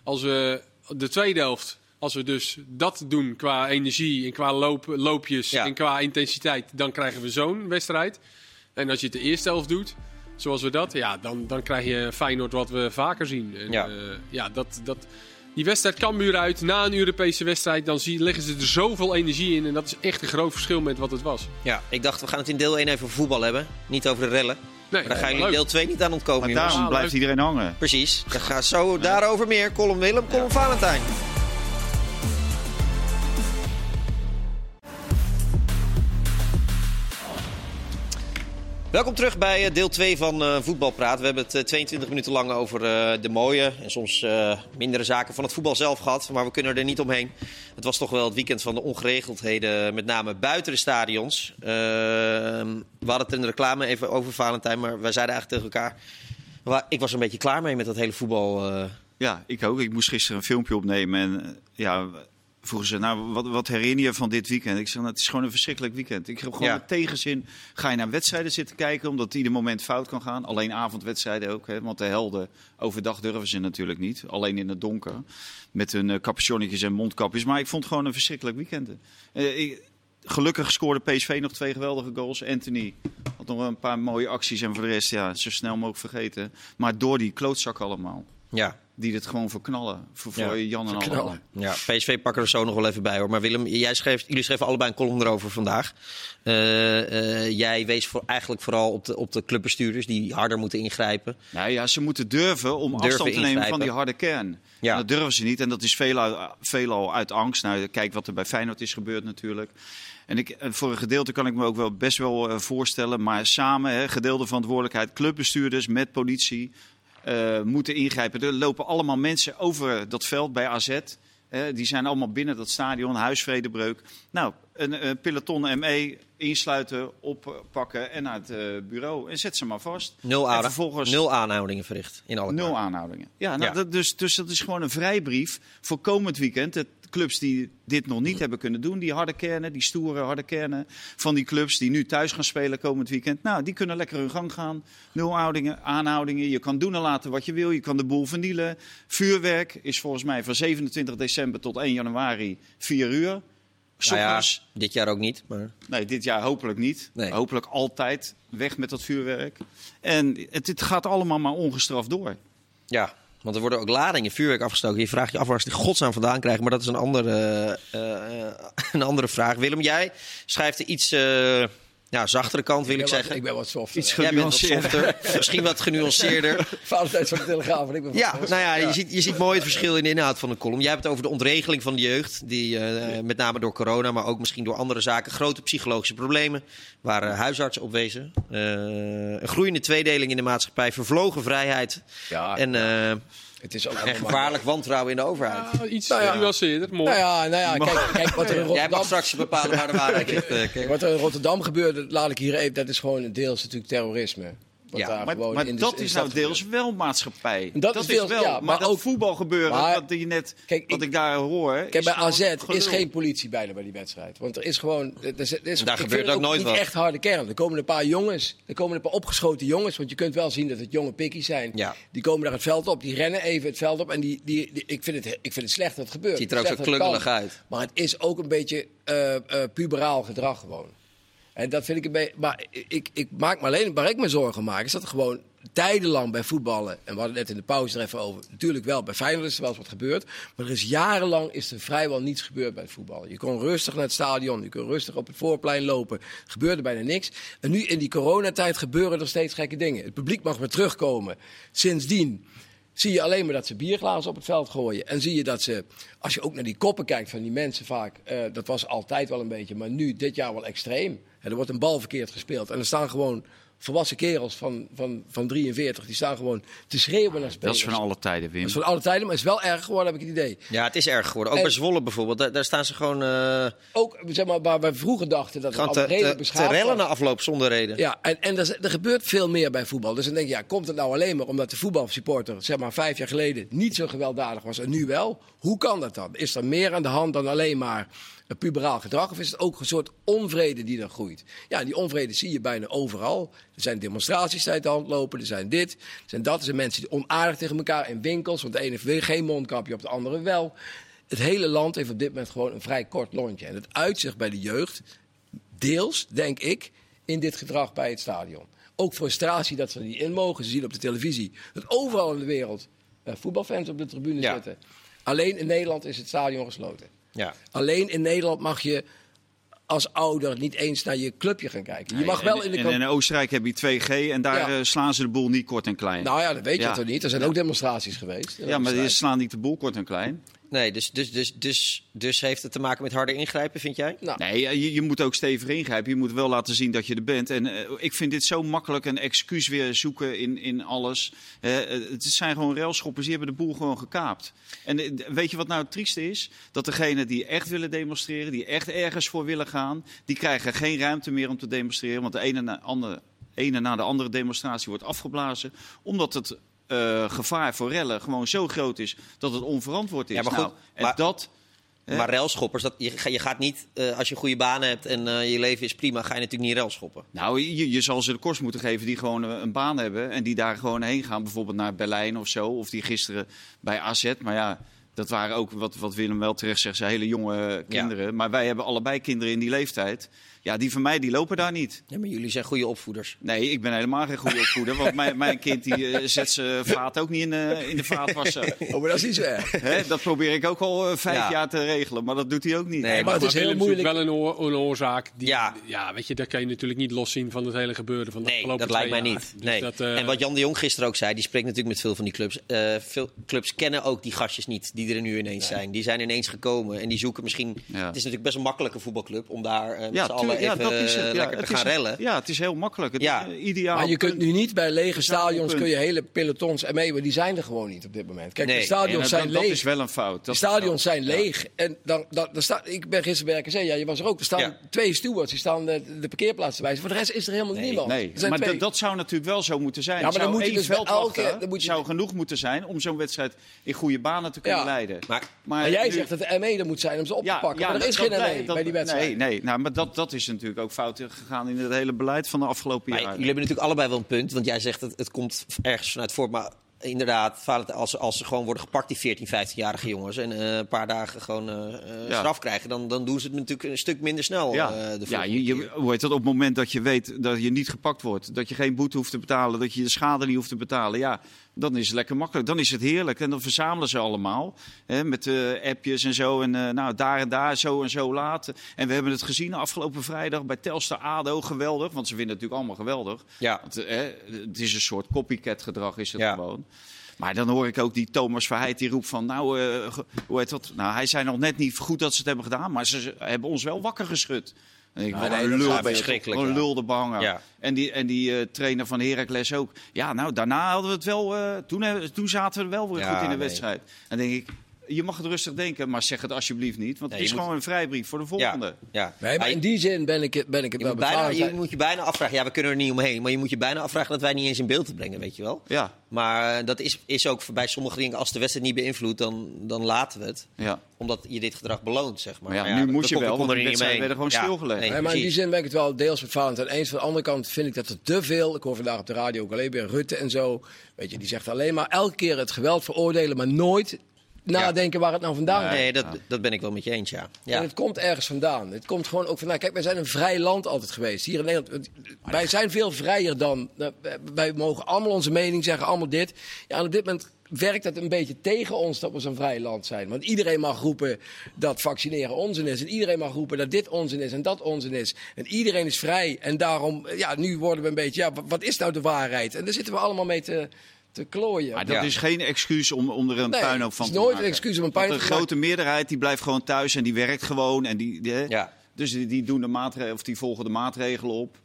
als we de tweede helft... Als we dus dat doen qua energie en qua loop, loopjes Ja. en qua intensiteit... dan krijgen we zo'n wedstrijd. En als je het de eerste helft doet, zoals we dat... Ja, dan, dan krijg je Feyenoord wat we vaker zien. En, Ja. ja. ja, dat... dat die wedstrijd Cambuur uit na een Europese wedstrijd, dan zie, leggen ze er zoveel energie in. En dat is echt een groot verschil met wat het was. Ja, ik dacht we gaan het in deel 1 even over voetbal hebben. Niet over de rellen. Nee, Maar daar jullie leuk. deel 2 niet aan ontkomen, Maar daarom blijft iedereen hangen. Precies. Dan gaan zo daarover meer. Column Willem, column Valentijn. Welkom terug bij eh, deel 2 van eh Voetbalpraat. We hebben het eh, 22 minuten lang over eh, de mooie en soms eh, mindere zaken van het voetbal zelf gehad. Maar we kunnen er niet omheen. Het was toch wel het weekend van de ongeregeldheden, met name buiten de stadions. Eh, we hadden het in de reclame even over Valentijn, maar wij zeiden eigenlijk tegen elkaar... Ik was een beetje klaar mee met dat hele voetbal. eh. Ja, ik ook. Ik moest gisteren een filmpje opnemen en eh, ja, vroegen ze, nou, wat, wat herinner je van dit weekend? Ik zeg, nou, het is gewoon een verschrikkelijk weekend. Ik heb gewoon Ja. met tegenzin, ga je naar wedstrijden zitten kijken, omdat ieder moment fout kan gaan. Alleen avondwedstrijden ook, hè, want de helden overdag durven ze natuurlijk niet. Alleen in het donker, met hun uh, capuchonnetjes en mondkapjes. Maar ik vond het gewoon een verschrikkelijk weekend. Eh, ik- Gelukkig scoorde PSV nog twee geweldige goals. Anthony had nog een paar mooie acties en voor de rest ja, zo snel mogelijk vergeten. Maar door die klootzak allemaal ja. Die dit gewoon verknallen. Voor, voor Ja, Jan en verknallen. allen. Ja, PSV pakken er zo nog wel even bij hoor. Maar Willem, jij schreef, jullie schreven allebei een column erover vandaag. Eh, eh, jij wees voor, eigenlijk vooral op de, op de clubbestuurders die harder moeten ingrijpen. Nou ja, ze moeten durven om Durven afstand te nemen ingrijpen. van die harde kern. Ja. En dat durven ze niet. En dat is veelal, veelal uit angst. Nou, kijk wat er bij Feyenoord is gebeurd natuurlijk. En ik, en voor een gedeelte kan ik me ook wel best wel eh, voorstellen. Maar samen, hè, gedeelde verantwoordelijkheid, clubbestuurders met politie eh, moeten ingrijpen. Er lopen allemaal mensen over dat veld bij AZ. hè, die zijn allemaal binnen dat stadion, huisvredebreuk. Nou, een, een peloton ME insluiten, oppakken en naar het eh, bureau. En zet ze maar vast. Nul, vervolgens- aanhoudingen verricht in alle Nul aanhoudingen. Ja, nou, Ja. Dat, dus, dus dat is gewoon een vrijbrief voor komend weekend. De clubs die dit nog niet hebben kunnen doen, die harde kernen, die stoere harde kernen van die clubs die nu thuis gaan spelen komend weekend. Nou, die kunnen lekker hun gang gaan. Nul aanhoudingen, aanhoudingen. Je kan doen en laten wat je wil. Je kan de boel vernielen. Vuurwerk is volgens mij van 27 december tot 1 januari 4 uur. Nou ja, dit jaar ook niet. Maar... Nee, dit jaar hopelijk niet. Nee. Hopelijk altijd weg met dat vuurwerk. En het, het gaat allemaal maar ongestraft door. Ja, want er worden ook ladingen vuurwerk afgestoken. Je vraagt je af waar ze die godsnaam vandaan krijgen. Maar dat is een andere, eh, eh, een andere vraag. Willem, jij schrijft er iets, eh, ja, zachtere kant wil ik, wat- zeggen. ik ben wat softer. Iets genuanceerder. softer, misschien wat genuanceerder. Valentijns van de Telegraaf. en ik ben Ja, nou ja, Je, ziet, je ziet mooi het verschil in de inhoud van de column. Jij hebt het over de ontregeling van de jeugd. Die eh, met name door corona, maar ook misschien door andere zaken. Grote psychologische problemen. Waar eh, huisartsen op wezen. Eh, een groeiende tweedeling in de maatschappij. Vervlogen vrijheid. Ja, En, eh, het is ook en gevaarlijk wantrouwen in de overheid. Ja, iets Nou ja. genuanceerder. Mooi. Nou ja, nou ja kijk, kijk wat er in Jij mag Rotterdam... straks bepalen waar de waarheid ligt. eh. Wat er in Rotterdam gebeurde, laat ik hier even... Dat is gewoon deels natuurlijk terrorisme. Wat Ja, daar Maar, gewoon maar in de- dat de is nou deels gebeurt. wel maatschappij. Dat is deels- wel. ja, maar, ook- voetbalgebeuren, Maar- wat je net, Kijk, wat ik- ik, daar hoor. Kijk, bij AZ is geen politie bijna bij die wedstrijd. Want er is gewoon... Er is, er is, Daar gebeurt het ook nooit niet wat. echt harde kern. Er komen een paar jongens. Er komen een paar opgeschoten jongens. Want je kunt wel zien dat het jonge pikkies zijn. Ja. Die komen daar het veld op. Die rennen even het veld op. En die, die, die- ik, vind het, ik vind het slecht dat het gebeurt. Ziet er ook zo klungelig uit. Maar het is ook een beetje eh, eh, puberaal gedrag gewoon. En dat vind ik een beetje. Maar ik, ik maak me alleen. Waar ik me zorgen maak, is dat er gewoon tijdenlang bij voetballen. En we hadden net in de pauze er even over. Natuurlijk wel, bij Feyenoord is er wel eens wat gebeurd. Maar er is jarenlang is er vrijwel niets gebeurd bij het voetballen. Je kon rustig naar het stadion. Je kon rustig op het voorplein lopen. Er gebeurde bijna niks. En nu in die coronatijd gebeuren er steeds gekke dingen. Het publiek mag weer terugkomen. Sindsdien zie je alleen maar dat ze bierglazen op het veld gooien. En zie je dat ze, als je ook naar die koppen kijkt van die mensen vaak, eh, dat was altijd wel een beetje, maar nu dit jaar wel extreem. Er wordt een bal verkeerd gespeeld. En er staan gewoon volwassen kerels van, van, van 43, die staan gewoon te schreeuwen naar Dat spelers. is van alle tijden, Wim. Dat is van alle tijden, maar het is wel erg geworden, heb ik het idee. Ja, het is erg geworden. Ook En- bij Zwolle bijvoorbeeld. Daar, daar staan ze gewoon, eh, Ook, zeg maar, waar wij vroeger dachten dat het te, redelijk te, te beschaafd rellen was. na afloop zonder reden. Ja, en, en er, er gebeurt veel meer bij voetbal. Dus dan denk je, ja, komt het nou alleen maar omdat de voetbalsupporter, zeg maar vijf jaar geleden, niet zo gewelddadig was en nu wel? Hoe kan dat dan? Is er meer aan de hand dan alleen maar puberaal gedrag? Of is het ook een soort onvrede die er groeit? Ja, die onvrede zie je bijna overal. Er zijn demonstraties die uit de hand lopen, er zijn dit, er zijn dat. Er zijn mensen die onaardig tegen elkaar in winkels, want de ene wil geen mondkapje, op de andere wel. Het hele land heeft op dit moment gewoon een vrij kort lontje. En het uitzicht bij de jeugd, deels, denk ik, in dit gedrag bij het stadion. Ook frustratie dat ze er niet in mogen. Ze zien op de televisie dat overal in de wereld eh, voetbalfans op de tribune Ja. zitten. Alleen in Nederland is het stadion gesloten. Ja. Alleen in Nederland mag je als ouder niet eens naar je clubje gaan kijken. Je mag Nee, wel in de en, in Oostenrijk heb je 2G en daar Ja. eh, slaan ze de boel niet kort en klein. Nou ja, dat weet je Ja. toch niet. Er zijn ook demonstraties geweest. ja, maar die slaan niet de boel kort en klein. Nee, dus, dus, dus, dus, dus heeft het te maken met harder ingrijpen, vind jij? Nou, Nee, je, je moet ook stevig ingrijpen. Je moet wel laten zien dat je er bent. En eh, ik vind dit zo makkelijk een excuus weer zoeken in, in alles. Eh, het zijn gewoon railschoppers, die hebben de boel gewoon gekaapt. En eh, weet je wat nou het trieste is? Dat degenen die echt willen demonstreren, die echt ergens voor willen gaan, die krijgen geen ruimte meer om te demonstreren. Want de ene na, andere, ene na de andere demonstratie wordt afgeblazen. Omdat het eh, gevaar voor rellen gewoon zo groot is dat het onverantwoord is. Ja, maar goed, Nou, en maar- dat... Maar relschoppers, dat, je, je gaat niet, eh, als je een goede baan hebt en eh, je leven is prima, ga je natuurlijk niet relschoppen. Nou, je, je zal ze de kost moeten geven die gewoon een baan hebben. En die daar gewoon heen gaan. Bijvoorbeeld naar Berlijn of zo. Of die gisteren bij AZ. Maar ja, dat waren ook, wat, wat Willem wel terecht zegt, zijn hele jonge kinderen. Maar wij hebben allebei kinderen in die leeftijd. Ja, die van mij, die lopen daar niet. Ja, maar jullie zijn goede opvoeders. Nee, ik ben helemaal geen goede opvoeder. Want mijn, mijn kind die, eh, zet zijn vaat ook niet in, de in de vaatwasser. oh, maar dat is niet zo erg. Hè, dat probeer ik ook al eh, vijf Ja. jaar te regelen. Maar dat doet hij ook niet. Nee, maar het is heel moeilijk. wel een, oor- een oorzaak. Die, Ja. ja. weet je, dat kan je natuurlijk niet loszien van het hele gebeuren van de Nee, afgelopen dat lijkt mij niet. Dus Nee. dat, eh, En wat Jan de Jong gisteren ook zei, die spreekt natuurlijk met veel van die clubs. Eh, veel clubs kennen ook die gastjes niet die er nu ineens zijn. Die zijn ineens gekomen en die zoeken misschien... Het is natuurlijk best een makkelijke voetbalclub om daar eh, met Ja, z'n allen ja, dat is het. eh, Ja, lekker het te gaan is- rellen. Ja, het is heel makkelijk. Het Ja. is, eh, ideaal. Maar je kunt nu niet bij lege is wel stadions kun je hele pelotons en mee, maar die zijn er gewoon niet op dit moment. Kijk, Nee. de stadions dat- zijn dat, dat leeg. is wel een fout. De Dat is stadions zijn leeg. En dan, dan, dan staat, ik ben gisteren bij RKC, ja, je was er ook. Er staan Ja. twee stewards, die staan de, de parkeerplaats te wijzen. Voor de rest is er helemaal niemand. Nee, Er maar twee. dat- dat zou natuurlijk wel zo moeten zijn. Ja, maar dan zou moet je dus veldwachter elke- zou genoeg moeten zijn om zo'n wedstrijd in goede banen te kunnen leiden. Maar, Maar jij zegt dat de ME er moet zijn om ze op te pakken. ja, maar er is dat- geen dat- ME dat- bij die wedstrijd. Nee, nee nou, maar dat, dat is natuurlijk ook fout gegaan in het hele beleid van de afgelopen jaren. jullie hebben natuurlijk allebei wel een punt. Want jij zegt dat het komt ergens vanuit voort. Maar inderdaad, als, ze- als ze gewoon worden gepakt, die 14, 15-jarige jongens. En eh, een paar dagen gewoon Ja. straf krijgen. Dan, dan doen ze het natuurlijk een stuk minder snel. Ja, de ja je, je, hoe heet dat, op het moment dat je weet dat je niet gepakt wordt, dat je geen boete hoeft te betalen, dat je de schade niet hoeft te betalen, ja, Dan is het lekker makkelijk. Dan is het heerlijk. En dan verzamelen ze allemaal. Hè, met uh, appjes en zo. En uh, nou, daar en daar, zo en zo laat. En we hebben het gezien afgelopen vrijdag bij Telstar ADO. Geweldig. Want ze vinden het natuurlijk allemaal geweldig. Ja. Want, uh, het is een soort copycat gedrag is het ja. gewoon. Maar dan hoor ik ook die Thomas Verheid die roept van... Nou, hoe heet dat? Nou, hij zei nog net niet goed dat ze het hebben gedaan. Maar ze hebben ons wel wakker geschud. En ik, Nou, nee, een lul, verschrikkelijk, een lul de banger. Ja. En die, en die eh, trainer van Heracles ook. Ja, nou, daarna hadden we het wel... eh, toen, toen zaten we wel weer Ja, goed in de nee. wedstrijd. En dan denk ik, je mag het rustig denken, maar zeg het alsjeblieft niet. Want Nee, het is moet- gewoon een vrijbrief voor de volgende. Ja, ja. Nee, maar in die zin ben ik, het- ben ik het je, wel moet bijna, je moet je bijna afvragen, ja, we kunnen er niet omheen, maar je moet je bijna afvragen dat wij niet eens in beeld te brengen, weet je wel. Ja, Maar eh, dat is, is ook bij sommige dingen, als de wedstrijd niet beïnvloedt, dan, dan laten we het. ja. Omdat je dit gedrag beloont, zeg maar. Maar ja, nu moet je wel, want wedstrijden werden gewoon stilgelegd. Nee, maar in die zin ben ik het wel deels met Valentijn eens. Van de andere kant vind ik dat er te veel... Ik hoor vandaag op de radio ook alleen weer Rutte en zo. Weet je, die zegt alleen maar elke keer het geweld veroordelen... maar nooit nadenken waar het nou vandaan komt. Nee, dat, dat ben ik wel met je eens, ja. ja. En het komt ergens vandaan. Het komt gewoon ook vandaan. Kijk, wij zijn een vrij land altijd geweest. Hier in Nederland. Wij zijn veel vrijer dan. nou, Wij mogen allemaal onze mening zeggen, allemaal dit. Ja, en op dit moment werkt het een beetje tegen ons dat we zo'n vrij land zijn. Want iedereen mag roepen dat vaccineren onzin is. En iedereen mag roepen dat dit onzin is en dat onzin is. En iedereen is vrij. En daarom, ja, nu worden we een beetje, ja, wat is nou de waarheid? En daar zitten we allemaal mee te, te klooien. Maar dat Ja. is geen excuus om, om er een Nee, puinhoop van het te is nooit maken. een excuus om een puinhoop de te grote meerderheid die blijft gewoon thuis en die werkt gewoon. En die? Ja. Dus die, die, doen de maatregelen, of die volgen de maatregelen op.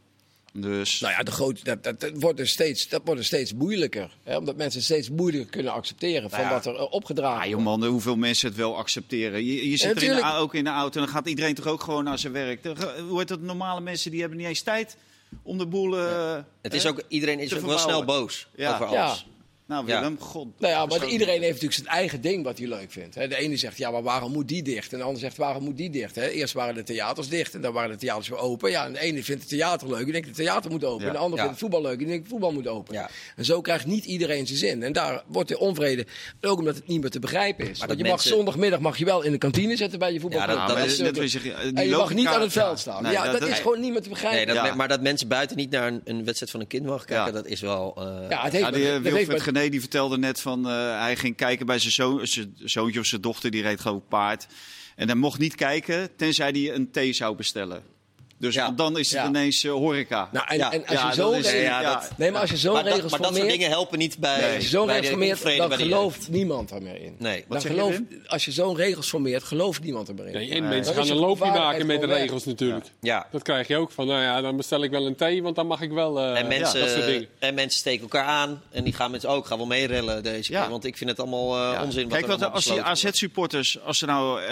Dus Nou ja, de grote, dat, dat, dat wordt dus steeds, dat wordt dus steeds moeilijker. Hè? Omdat mensen steeds moeilijker kunnen accepteren van Nou ja. wat er eh, opgedragen Ah, joh man, hoeveel mensen het wel accepteren. Je, je zit er in de, ook in de auto en dan gaat iedereen toch ook gewoon naar zijn werk. De- Hoe heet dat? Normale mensen die hebben niet eens tijd om de boel... eh, Het is ook, iedereen is ook wel snel boos Ja. over Ja. alles. Nou Ja. Willem, god. Nou ja, dat maar iedereen heeft natuurlijk zijn eigen ding wat hij leuk vindt. Hè? De ene zegt, ja, maar waarom moet die dicht? En de ander zegt, waarom moet die dicht? Hè? Eerst waren de theaters dicht en dan waren de theaters weer open. Ja, en de ene vindt het theater leuk, die denkt het theater moet open. Ja. En de ander Ja. vindt het voetbal leuk, die denkt het voetbal moet open. Ja. En zo krijgt niet iedereen zijn zin. En daar wordt de onvrede, ook omdat het niet meer te begrijpen is. Maar Want je dat mag zondagmiddag mag je wel in de kantine zitten bij je voetbal. Ja, dat- Ja, dat maar is net natuurlijk- wat je en je mag niet aan het veld ja. staan. Nee, ja, dat, is gewoon niet meer te Nee, begrijpen. dat, Ja. Maar dat mensen buiten niet naar een, een wedstrijd van een kind mogen kijken, Ja. dat is wel... eh, ja, het heeft Ja, die, vertelde net van eh, hij ging kijken bij zijn, zijn zoontje of zijn dochter, die reed gewoon paard. En hij mocht niet kijken tenzij hij een thee zou bestellen. Dus Ja. dan is het Ja. ineens eh, horeca. Nou, en, als je is- dat- Nee, maar als je zo'n maar, dat, regels maar dat soort formeert- dingen helpen niet bij, Nee. Als je zo'n bij regels de formeert, dan gelooft niemand er meer in. Nee. Dan zeg je, gelooft, Wim? als je zo'n regels formeert, gelooft niemand er meer in. Nee, en Nee. mensen Dan gaan een je loopje maken met de regels natuurlijk. Ja. Dat krijg je ook van, nou ja, dan bestel ik wel een thee, want dan mag ik wel eh, En mensen, en mensen steken elkaar aan en die gaan met z'n ook gaan wel meerellen deze Ja. keer. Want ik vind het allemaal eh, Ja. onzin. Wat Kijk, er wat, als die. AZ-supporters, als ze nou eh,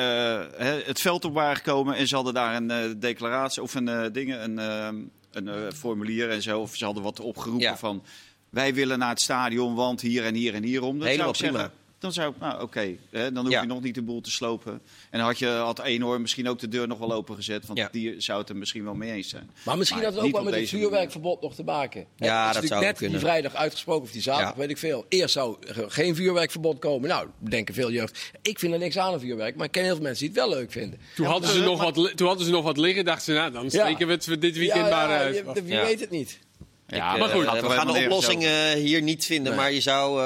hè, het veld op waren gekomen en ze hadden daar een eh, declaratie of een, dingen, een, eh, een eh, formulier en zo, of ze hadden wat opgeroepen Ja. van wij willen naar het stadion, want hier en hier en hierom. Dan Helemaal zou ik prima. zeggen, dan zou ik, nou oké, hè, dan hoef Ja. je nog niet de boel te slopen. En dan had je had Eenhoorn misschien ook de deur nog wel opengezet, want Ja. die zou het er misschien wel mee eens zijn. Maar misschien Maar had het ook wel met het vuurwerkverbod nog te maken. Ja, het is dat natuurlijk zou net kunnen. die vrijdag uitgesproken, of die zaterdag, Ja. weet ik veel. Eerst zou er geen vuurwerkverbod komen. Nou, denken veel jeugd. Ik vind er niks aan een vuurwerk, maar ik ken heel veel mensen die het wel leuk vinden. Toen, hadden ze nog wat, toen hadden ze nog wat liggen, dachten ze, nou, dan Ja. steken we het dit weekend ja, maar ja, uit. je- wie Ja. weet het niet. Ja, Ik, maar eh, goed, we gaan de oplossing eh, hier niet vinden. Nee. Maar je zou,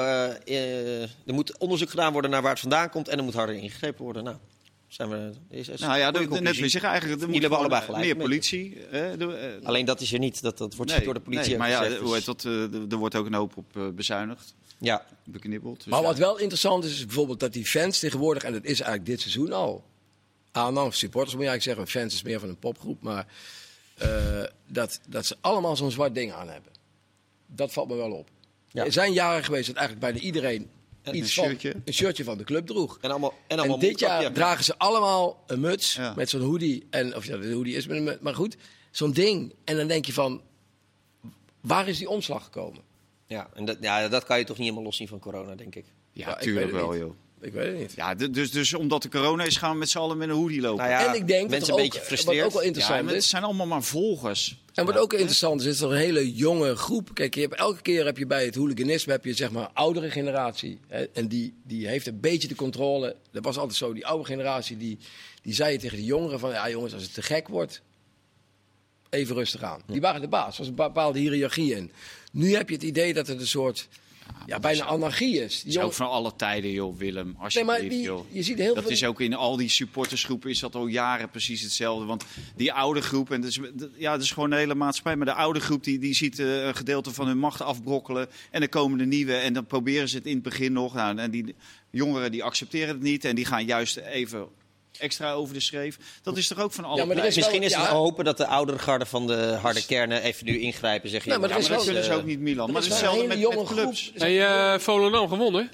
eh, er moet onderzoek gedaan worden naar waar het vandaan komt. En er moet harder ingegrepen worden. Nou, zijn we, is, is Nou ja, de, de, net wil zeggen eigenlijk, er moet Jullie hebben allebei gelijk meer politie. de, eh, Alleen dat is er niet. Dat, dat wordt nee, door de politie nee, maar ja, gezegd, hoe dus- heet dat, er- wordt ook een hoop op bezuinigd, Ja, beknibbeld. Dus Maar ja. wat wel interessant is, is bijvoorbeeld dat die fans tegenwoordig, en dat is eigenlijk dit seizoen al. Aanhang, supporters moet je eigenlijk zeggen, fans is meer van een popgroep, maar eh, dat, dat ze allemaal zo'n zwart ding aan hebben. Dat valt me wel op. Ja. Er zijn jaren geweest dat eigenlijk bijna iedereen En iets een van shirtje. een shirtje van de club droeg. en allemaal, en En, allemaal dit jaar dragen ze allemaal een muts Ja. met zo'n hoodie. En, of ja, de hoodie is met een muts, maar goed, zo'n ding. En dan denk je van, waar is die omslag gekomen? Ja, en dat, ja, dat kan je toch niet helemaal loszien van corona, denk ik. Ja, Ja, ik tuurlijk weet het wel, niet. joh. Ik weet het niet. Ja, dus, dus omdat de corona is, gaan we met z'n allen met een hoodie lopen. Nou ja, en ik denk dat mensen een ook, beetje wat gefrustreerd. ook wel Ja, interessant maar het zijn allemaal maar volgers. En wat ook interessant is, is er een hele jonge groep. Kijk, je hebt, elke keer heb je bij het hooliganisme heb je zeg maar oudere generatie. Hè, en die, die heeft een beetje de controle. Dat was altijd zo. Die oude generatie die, die zei tegen de jongeren van... Ja jongens, als het te gek wordt, even rustig aan. Die waren de baas. Er was een bepaalde hiërarchie in. Nu heb je het idee dat het een soort... ja, bijna anarchie is. Is ook van alle tijden, joh, Willem. Nee, Alsjeblieft, maar die, joh. je ziet heel Dat veel... is ook in al die supportersgroepen is dat al jaren precies hetzelfde. Want die oude groep, en dat is, dat- ja, dat is gewoon de hele maatschappij. Maar de oude groep die, die ziet eh, een gedeelte van hun macht afbrokkelen. En dan komen de nieuwe en dan proberen ze het in het begin nog. Nou, en die jongeren die accepteren het niet en die gaan juist even extra over de schreef. Dat is toch ook van alle Ja, maar wel- Misschien is het ja. hopen dat de oudere garde van de harde kernen even nu ingrijpen. Zeggen, Nee, maar jongens, er Ja, maar dat wel- kunnen ze ook niet, Milan. Er Maar is hetzelfde met, jonge met clubs. groep. Hey, eh Volendam gewonnen.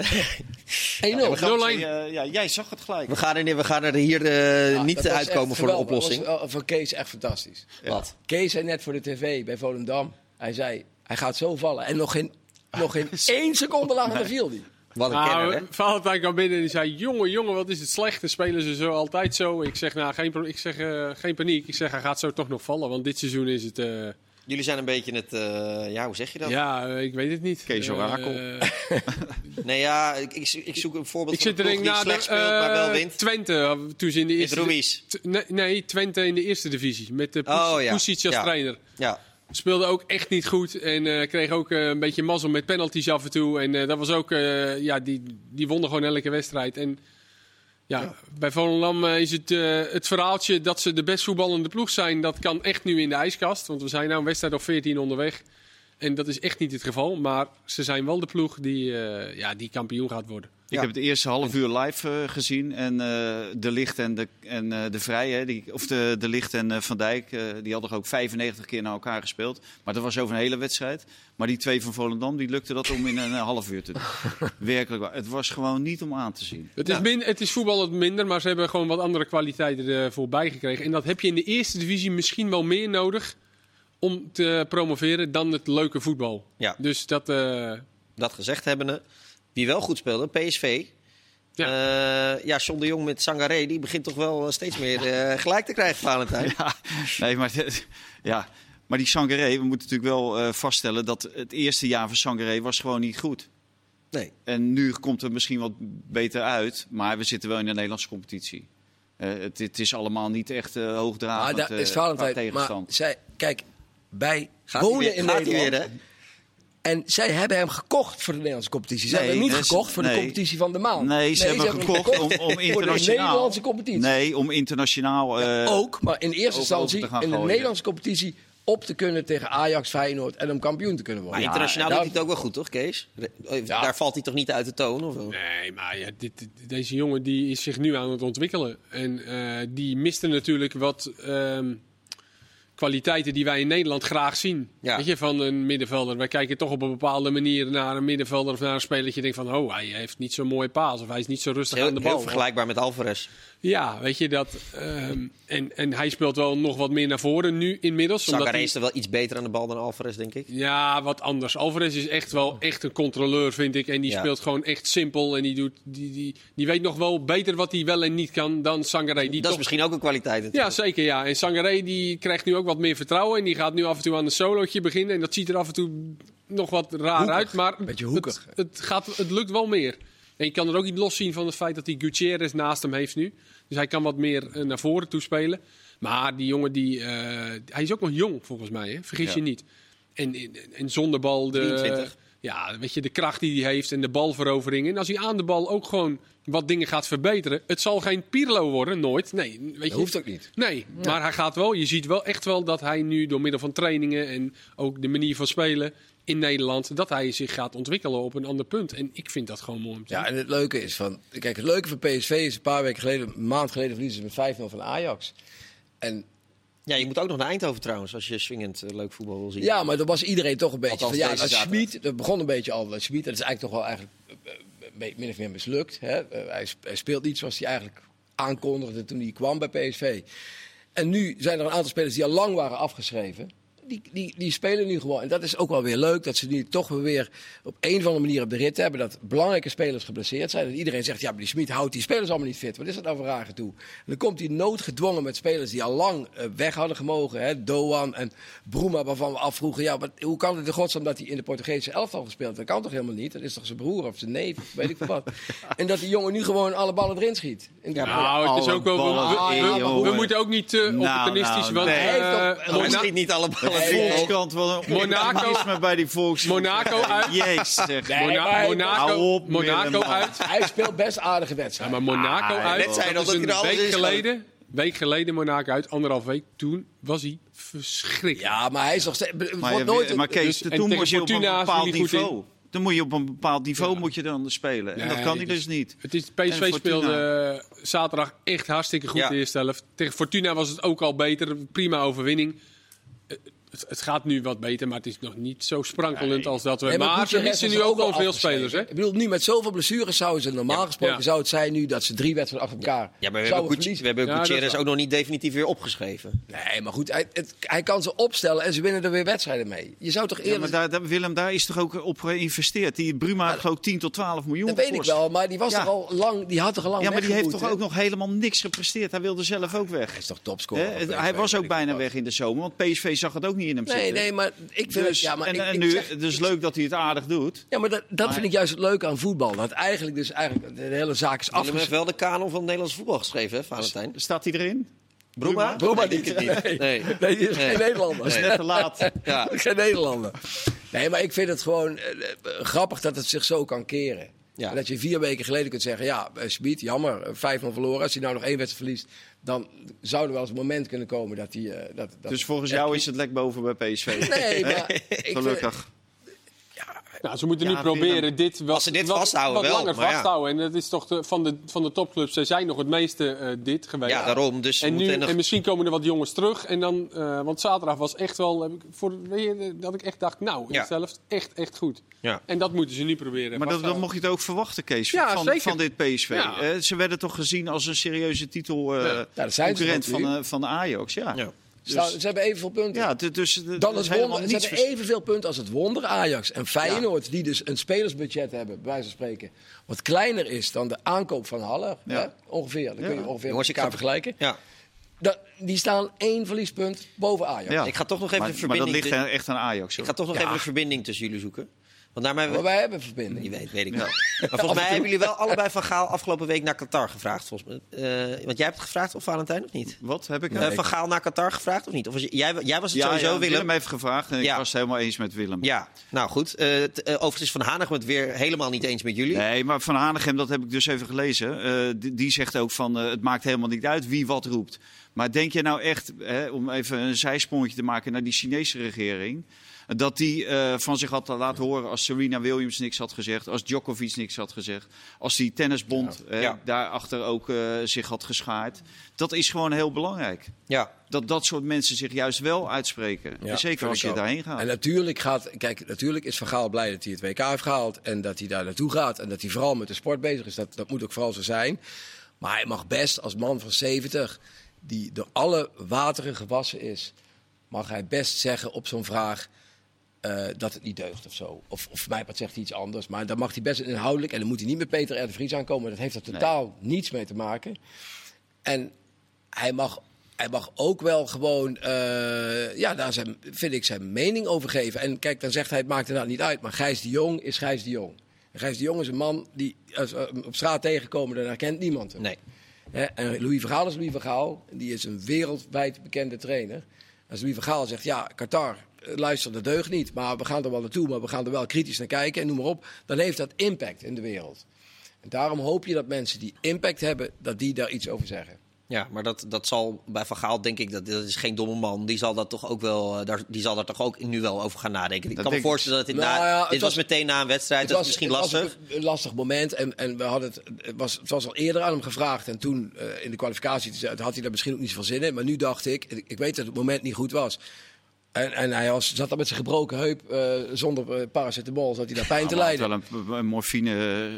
1-0. We gaan 0-1. eh, ja, jij zag het gelijk. we, gaan er, we gaan er hier eh, Ja, niet uitkomen voor een oplossing. Dat was voor Kees echt fantastisch. Wat? Kees zei net voor de tv bij Volendam. Hij zei, hij gaat zo vallen. En nog geen, nog geen één seconde later viel hij. Wat een kenner, hè? Nou, Valentijn kwam binnen en die zei: Jongen, jongen, wat is het slecht? Dan spelen ze zo altijd zo. Ik zeg: Nou, geen, ik zeg, eh, geen paniek. Ik zeg: Hij gaat zo toch nog vallen. Want dit seizoen is het. eh, Jullie zijn een beetje het... eh, ja, hoe zeg je dat? ja, ik weet het niet. Kees Orakel. Nee, ja, ik, ik, ik zoek een voorbeeld ik van zit een er die na slecht de, speelt, maar wel wint. Twente, toen ze in de Met eerste. Ruiz. Nee, nee, Twente in de eerste divisie. Met de Oh, ja. Pusic als Ja. trainer. Ja, Speelde ook echt niet goed. En eh, kreeg ook eh, een beetje mazzel met penalties af en toe. En eh, dat was ook, ja, die, die wonnen gewoon elke wedstrijd. En ja, bij Volendam is het, het verhaaltje dat ze de best voetballende ploeg zijn. Dat kan echt nu in de ijskast. Want we zijn nou een wedstrijd of 14 onderweg. En dat is echt niet het geval. Maar ze zijn wel de ploeg die, eh, ja, die kampioen gaat worden. Ik Ja. heb het eerste half uur live eh, gezien. En eh, De Licht en De, en, eh, de Vrij, hè, die, of de, de Licht en eh, Van Dijk, eh, die hadden ook 95 keer naar elkaar gespeeld. Maar dat was over een hele wedstrijd. Maar die twee van Volendam, die lukte dat om in een half uur te doen. Werkelijk waar. Het was gewoon niet om aan te zien. Het is, min, het is voetballend minder, maar ze hebben gewoon wat andere kwaliteiten ervoor bijgekregen. En dat heb je in de eerste divisie misschien wel meer nodig om te promoveren dan het leuke voetbal. Ja. Dus dat, eh, dat gezegd hebbende. Wie wel goed speelde, PSV. Ja, ja John de Jong met Sangaré, die begint toch wel eh, steeds meer eh, gelijk te krijgen, Valentijn. Ja, nee, maar, ja. maar die Sangaré, we moeten natuurlijk wel eh, vaststellen dat het eerste jaar van Sangaré was gewoon niet goed. Nee. En nu komt het misschien wat beter uit, maar we zitten wel in de Nederlandse competitie. Eh, het, het is allemaal niet echt eh Maar hoogdravend daar eh, is Valentijn. Maar zij, kijk, bij Gaat wonen weer, in gaat Nederland. weer, hè? En zij hebben hem gekocht voor de Nederlandse competitie. Ze Nee, hebben hem niet is- gekocht voor de competitie van de maand. Nee, ze hebben hem gekocht om, om voor de internationaal. Nederlandse competitie. Nee, om internationaal. eh, ook, maar in eerste instantie in de. Nederlandse competitie op te kunnen tegen Ajax, Feyenoord en om kampioen te kunnen Maar worden. internationaal Ja, doet hij het ook wel goed, toch, Kees? Ja. Daar valt hij toch niet uit de toon? Of nee, maar ja, dit, dit- deze jongen die is zich nu aan het ontwikkelen. En eh, die miste natuurlijk wat ehm, kwaliteiten die wij in Nederland graag zien. Ja. Weet je, van een middenvelder. Wij kijken toch op een bepaalde manier naar een middenvelder of naar een speler. Dat je denkt van, oh, hij heeft niet zo'n mooie paas. Of hij is niet zo rustig aan Heel, de heel bal. vergelijkbaar met Alvarez. Ja, weet je dat. ehm, en, en hij speelt wel nog wat meer naar voren nu inmiddels. omdat Sangaré hij- is er wel iets beter aan de bal dan Alvarez, denk ik. Ja, wat anders. Alvarez is echt wel echt een controleur, vind ik. En die Ja. speelt gewoon echt simpel. En die, doet, die, die, die weet nog wel beter wat hij wel en niet kan dan Sangaré. Die Dat toch... is misschien ook een kwaliteit. natuurlijk. Ja, zeker ja. En Sangaré die krijgt nu ook wat meer vertrouwen. En die gaat nu af en toe aan een solootje beginnen. En dat ziet er af en toe nog wat raar Hoekig. uit. Maar Beetje hoekig. Het, het, gaat, het lukt wel meer. En je kan er ook niet los zien van het feit dat hij Gutierrez naast hem heeft nu. Dus hij kan wat meer eh, naar voren toespelen. Maar die jongen, die, eh, hij is ook nog jong volgens mij. Hè? Vergis Ja. je niet. En, en, en zonder bal de, 23. ja, weet je, de kracht die hij heeft en de balverovering. En als hij aan de bal ook gewoon wat dingen gaat verbeteren. Het zal geen Pirlo worden, nooit. Nee, weet je, Dat hoeft ook niet. Nee, maar hij gaat wel. Je ziet wel echt wel dat hij nu door middel van trainingen en ook de manier van spelen in Nederland, dat hij zich gaat ontwikkelen op een ander punt. En ik vind dat gewoon mooi om te zien. Ja, en het leuke is van. Kijk, het leuke van PSV is een paar weken geleden, een maand geleden verliezen ze met 5-0 van Ajax. En Ja, je moet ook nog naar Eindhoven trouwens, als je swingend eh, leuk voetbal wil zien. ja, maar dan was iedereen toch een beetje Althans, van ja, dat. Schmid, dat begon een beetje al dat Schmid, dat is eigenlijk toch wel eigenlijk eh, eh, min of meer mislukt. Hè? Hij speelt niet zoals hij eigenlijk aankondigde toen hij kwam bij PSV. En nu zijn er een aantal spelers die al lang waren afgeschreven. Die, die, die spelen nu gewoon. En dat is ook wel weer leuk. Dat ze nu toch weer op een of andere manier op de rit hebben. Dat belangrijke spelers geblesseerd zijn. Dat iedereen zegt, ja, maar die Smit houdt die spelers allemaal niet fit. Wat is dat nou voor raar toe? En dan komt hij noodgedwongen met spelers die al lang eh, weg hadden gemogen. Hè? Doan en Bruma, waarvan we afvroegen. Ja, wat, hoe kan het in godsnaam dat hij in de Portugese elftal gespeeld? Dat kan toch helemaal niet? Dat is toch zijn broer of zijn neef? of Weet ik veel wat. En dat die jongen nu gewoon alle ballen erin schiet. En Ja, nou, het is ook wel. We, moeten ook niet te Nou, opportunistisch. nou, want nee. eh, Hij schiet niet alle ballen nee. Volkskrant. Wat een Monaco- bij die Volkskrant. Monaco uit. Jezus. Nee, Mona- maar- Monaco, Hou op, Monaco uit. Hij speelt best aardige Ja, wedstrijden. maar Monaco Ah, uit. net zei dat dat is een week is geleden. Week geleden Monaco uit, anderhalf week. Toen was hij verschrikkelijk. Ja, maar hij is nog steeds... het Maar, wordt je- nooit... maar Kees, Dus- en toen moest je op een bepaald niveau. Dan moet je op een bepaald niveau Ja. moet je dan spelen. En dat kan hij dus- dus niet. Het is, PSV speelde eh, zaterdag echt hartstikke goed Ja. de eerste helft. Tegen Fortuna was het ook al beter. Prima overwinning. Het, het gaat nu wat beter, maar het is nog niet zo sprankelend als dat we. Nee, maar Gutierrez ze missen is nu ook wel wel veel spelers, hè? Ik bedoel, nu met zoveel blessures zouden ze normaal gesproken Ja. zou het zijn nu dat ze drie wedstrijden achter elkaar Ja, maar we hebben, verliezen. we hebben Gutierrez ook nog niet definitief weer opgeschreven. Nee, maar goed, hij, het- hij kan ze opstellen en ze winnen er weer wedstrijden mee. Je zou toch Ja, eerder... maar daar, daar- Willem, daar is toch ook op geïnvesteerd? Die Bruma heeft geloof ik 10 tot 12 miljoen dat weet ik wel, maar die was Ja. toch al lang, die had toch al lang Ja, maar die heeft toch ook nog helemaal niks gepresteerd. Hij wilde zelf ook weg. Hij is toch topscorer. PSV, Hij was ook bijna weg in de zomer, want PSV zag het ook niet in hem Nee, zitten. nee, maar ik vind Dus, het... Ja, maar en, ik, en ik nu, zeg- het is ik- leuk dat hij het aardig doet. Ja, maar dat, dat Maar- vind ik juist het leuke aan voetbal. Dat eigenlijk dus eigenlijk de hele zaak is Willem heeft wel de kanon van het Nederlands voetbal geschreven, hè, Valentijn? Staat hij erin? Bruma? Bruma Nee, niet. niet. Nee. Nee, die is Nee. geen Nederlander. Dat is net te laat. Ja. Geen Nederlander. Nee, maar ik vind het gewoon eh, grappig dat het zich zo kan keren. Ja. Dat je vier weken geleden kunt zeggen, ja, eh, Smit, jammer, eh, 5-0 verloren. Als hij nou nog één wedstrijd verliest, dan zou er wel eens een moment kunnen komen dat hij... eh, dat, dat Dus volgens jou is het lek boven bij PSV. Nee, maar Gelukkig. Nou, ze moeten Ja, nu proberen dit wat, Als ze dit wat- vasthouden wat wel, langer maar ja. vasthouden. En dat is toch de, van, de, van de topclubs. Zij zijn nog het meeste eh, dit geweest. Ja, daarom. Dus En, nu, moeten nog... en misschien komen er wat jongens terug. En dan, eh, want zaterdag was echt wel. Heb ik, voor, weet je, dat ik echt dacht, nou, in Ja. helft echt, echt goed. Ja. En dat moeten ze nu proberen. Maar dat, vasthouden. mocht je het ook verwachten, Kees, Ja, van, zeker. van dit PSV. Ja. Eh, ze werden toch gezien als een serieuze titel eh, ze concurrent van, eh, van de Ajax. Ja, Staan- ze hebben evenveel punten. ja d- dus d- Dan is het helemaal wonder, ze hebben evenveel punten als het wonder Ajax. En Feyenoord, die dus een spelersbudget hebben, bij wijze van spreken, wat kleiner is dan de aankoop van Haller. Ja. Hè? Ongeveer. Dan kun je Ja. ongeveer Jongens, met ik elkaar ga- vergelijken. Ja. Dat, die staan één verliespunt boven Ajax. Ja. Ik ga toch nog even maar, de maar dat verbinding... ligt echt aan Ajax. Ik ga toch nog Ja. even de verbinding tussen jullie zoeken. Want daarmee Maar wij hebben verbinding. Die weet, weet ik wel. Maar volgens mij hebben jullie wel allebei van Gaal afgelopen week naar Qatar gevraagd. Volgens mij. Eh, want jij hebt het gevraagd of Valentijn of niet? Wat heb ik? Eh, van Gaal naar Qatar gevraagd of niet? Of was je- jij, jij was het ja, sowieso, ja, Willem? heeft gevraagd en ik was het helemaal eens met Willem. Ja, nou goed. T- overigens is Van Hanegem het weer helemaal niet eens met jullie. Nee, maar Van Hanegem, dat heb ik dus even gelezen. eh, die, die zegt ook van eh, het maakt helemaal niet uit wie wat roept. Maar denk je nou echt, hè, om even een zijsprongetje te maken naar die Chinese regering... dat die eh, van zich had laten horen als Serena Williams niks had gezegd... als Djokovic niks had gezegd... als die tennisbond Ja. daarachter ook eh, zich had geschaard. Dat is gewoon heel belangrijk. Ja, Dat dat soort mensen zich juist wel uitspreken. Ja, Zeker als je daarheen gaat. En natuurlijk gaat, kijk, natuurlijk is Van Gaal blij dat hij het WK heeft gehaald en dat hij daar naartoe gaat en dat hij vooral met de sport bezig is. Dat, dat moet ook vooral zo zijn. Maar hij mag best als man van 70, die door alle wateren gewassen is, mag hij best zeggen op zo'n vraag eh, dat het niet deugt of zo. Of, of voor mij wat zegt hij iets anders. Maar dan mag hij best inhoudelijk en dan moet hij niet met Peter R. de Vries aankomen. Dat heeft er totaal niets mee te maken. En hij mag, hij mag ook wel gewoon, eh, ja, daar zijn, vind ik zijn mening over geven. En kijk, dan zegt hij, het maakt inderdaad niet uit. Maar Gijs de Jong is Gijs de Jong. En Gijs de Jong is een man die, als we hem op straat tegenkomen, dan herkent niemand hem. nee. En Louis Vergaal is Louis Vergaal. Die is een wereldwijd bekende trainer. Als Louis Vergaal zegt, ja, Qatar, eh, luister, dat deugt niet. Maar we gaan er wel naartoe, maar we gaan er wel kritisch naar kijken. En noem maar op. Dan heeft dat impact in de wereld. En daarom hoop je dat mensen die impact hebben, dat die daar iets over zeggen. Ja, maar dat, dat zal bij Van Gaal, denk ik, dat, dat is geen domme man. Die zal, dat toch ook wel, eh, daar, die zal daar toch ook nu wel over gaan nadenken. Ik Dat kan me voorstellen dat dit, Nou na, ja, het dit was, was- meteen na een wedstrijd. dat is misschien het was lastig. een, een lastig moment. En, en we hadden het, het, was, het was al eerder aan hem gevraagd. En toen eh, in de kwalificatie had hij daar misschien ook niet zoveel zin in. Maar nu dacht ik, ik, weet dat het moment niet goed was. En, en hij was, zat daar met zijn gebroken heup eh, zonder eh, paracetamol. Zat hij daar pijn te lijden. wel een, een morfine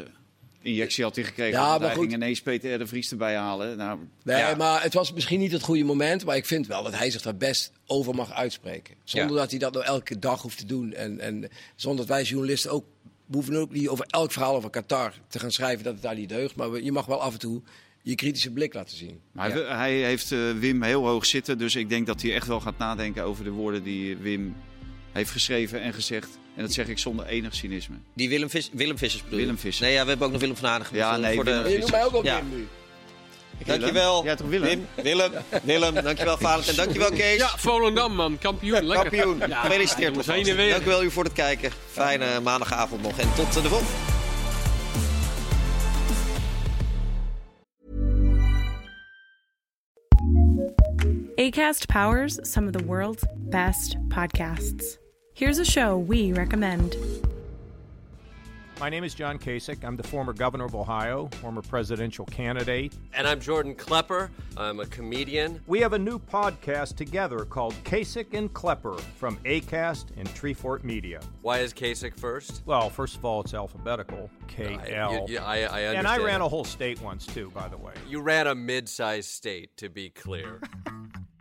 injectie had hij gekregen. Ja, maar hij goed. ging ineens Peter R. de Vries erbij halen. Nou, Nee, Ja. maar het was misschien niet het goede moment. Maar ik vind wel dat hij zich daar best over mag uitspreken. Zonder Ja. dat hij dat nou elke dag hoeft te doen. En, en zonder dat wij journalisten ook... We hoeven ook niet over elk verhaal over Qatar te gaan schrijven dat het daar niet deugt. Maar je mag wel af en toe je kritische blik laten zien. maar hij, hij heeft eh, Wim heel hoog zitten. Dus ik denk dat hij echt wel gaat nadenken over de woorden die Wim heeft geschreven en gezegd. En dat zeg ik zonder enig cynisme. Die Willem, Vis, Willem Vissers bedoel? Willem Vissers. Nee, ja, we hebben ook nog Willem van Hanegem. Ja, Voor nee, voor Willem de, Je noemt mij ook op Ja. Wim nu. Dankjewel. Ja, toch Willem? Wim, Willem, Willem. Dankjewel Valentijn. Dankjewel Kees. Ja, Volendam man, kampioen. Lekker. Kampioen. Ja, Gefeliciteerd. heen en weer. Dank u voor het kijken. Fijne maandagavond nog en tot de volgende. ACAST powers some of the world's best podcasts. Here's a show we recommend. My name is John Kasich. I'm the former governor of Ohio, former presidential candidate. And I'm Jordan Klepper. I'm a comedian. We have a new podcast together called Kasich and Klepper from ACAST and Treefort Media. Why is Kasich first? Well, first of all, it's alphabetical K L. I, you- I, I understand. And I ran a whole state once, too, by the way. You ran a mid-sized state, to be clear.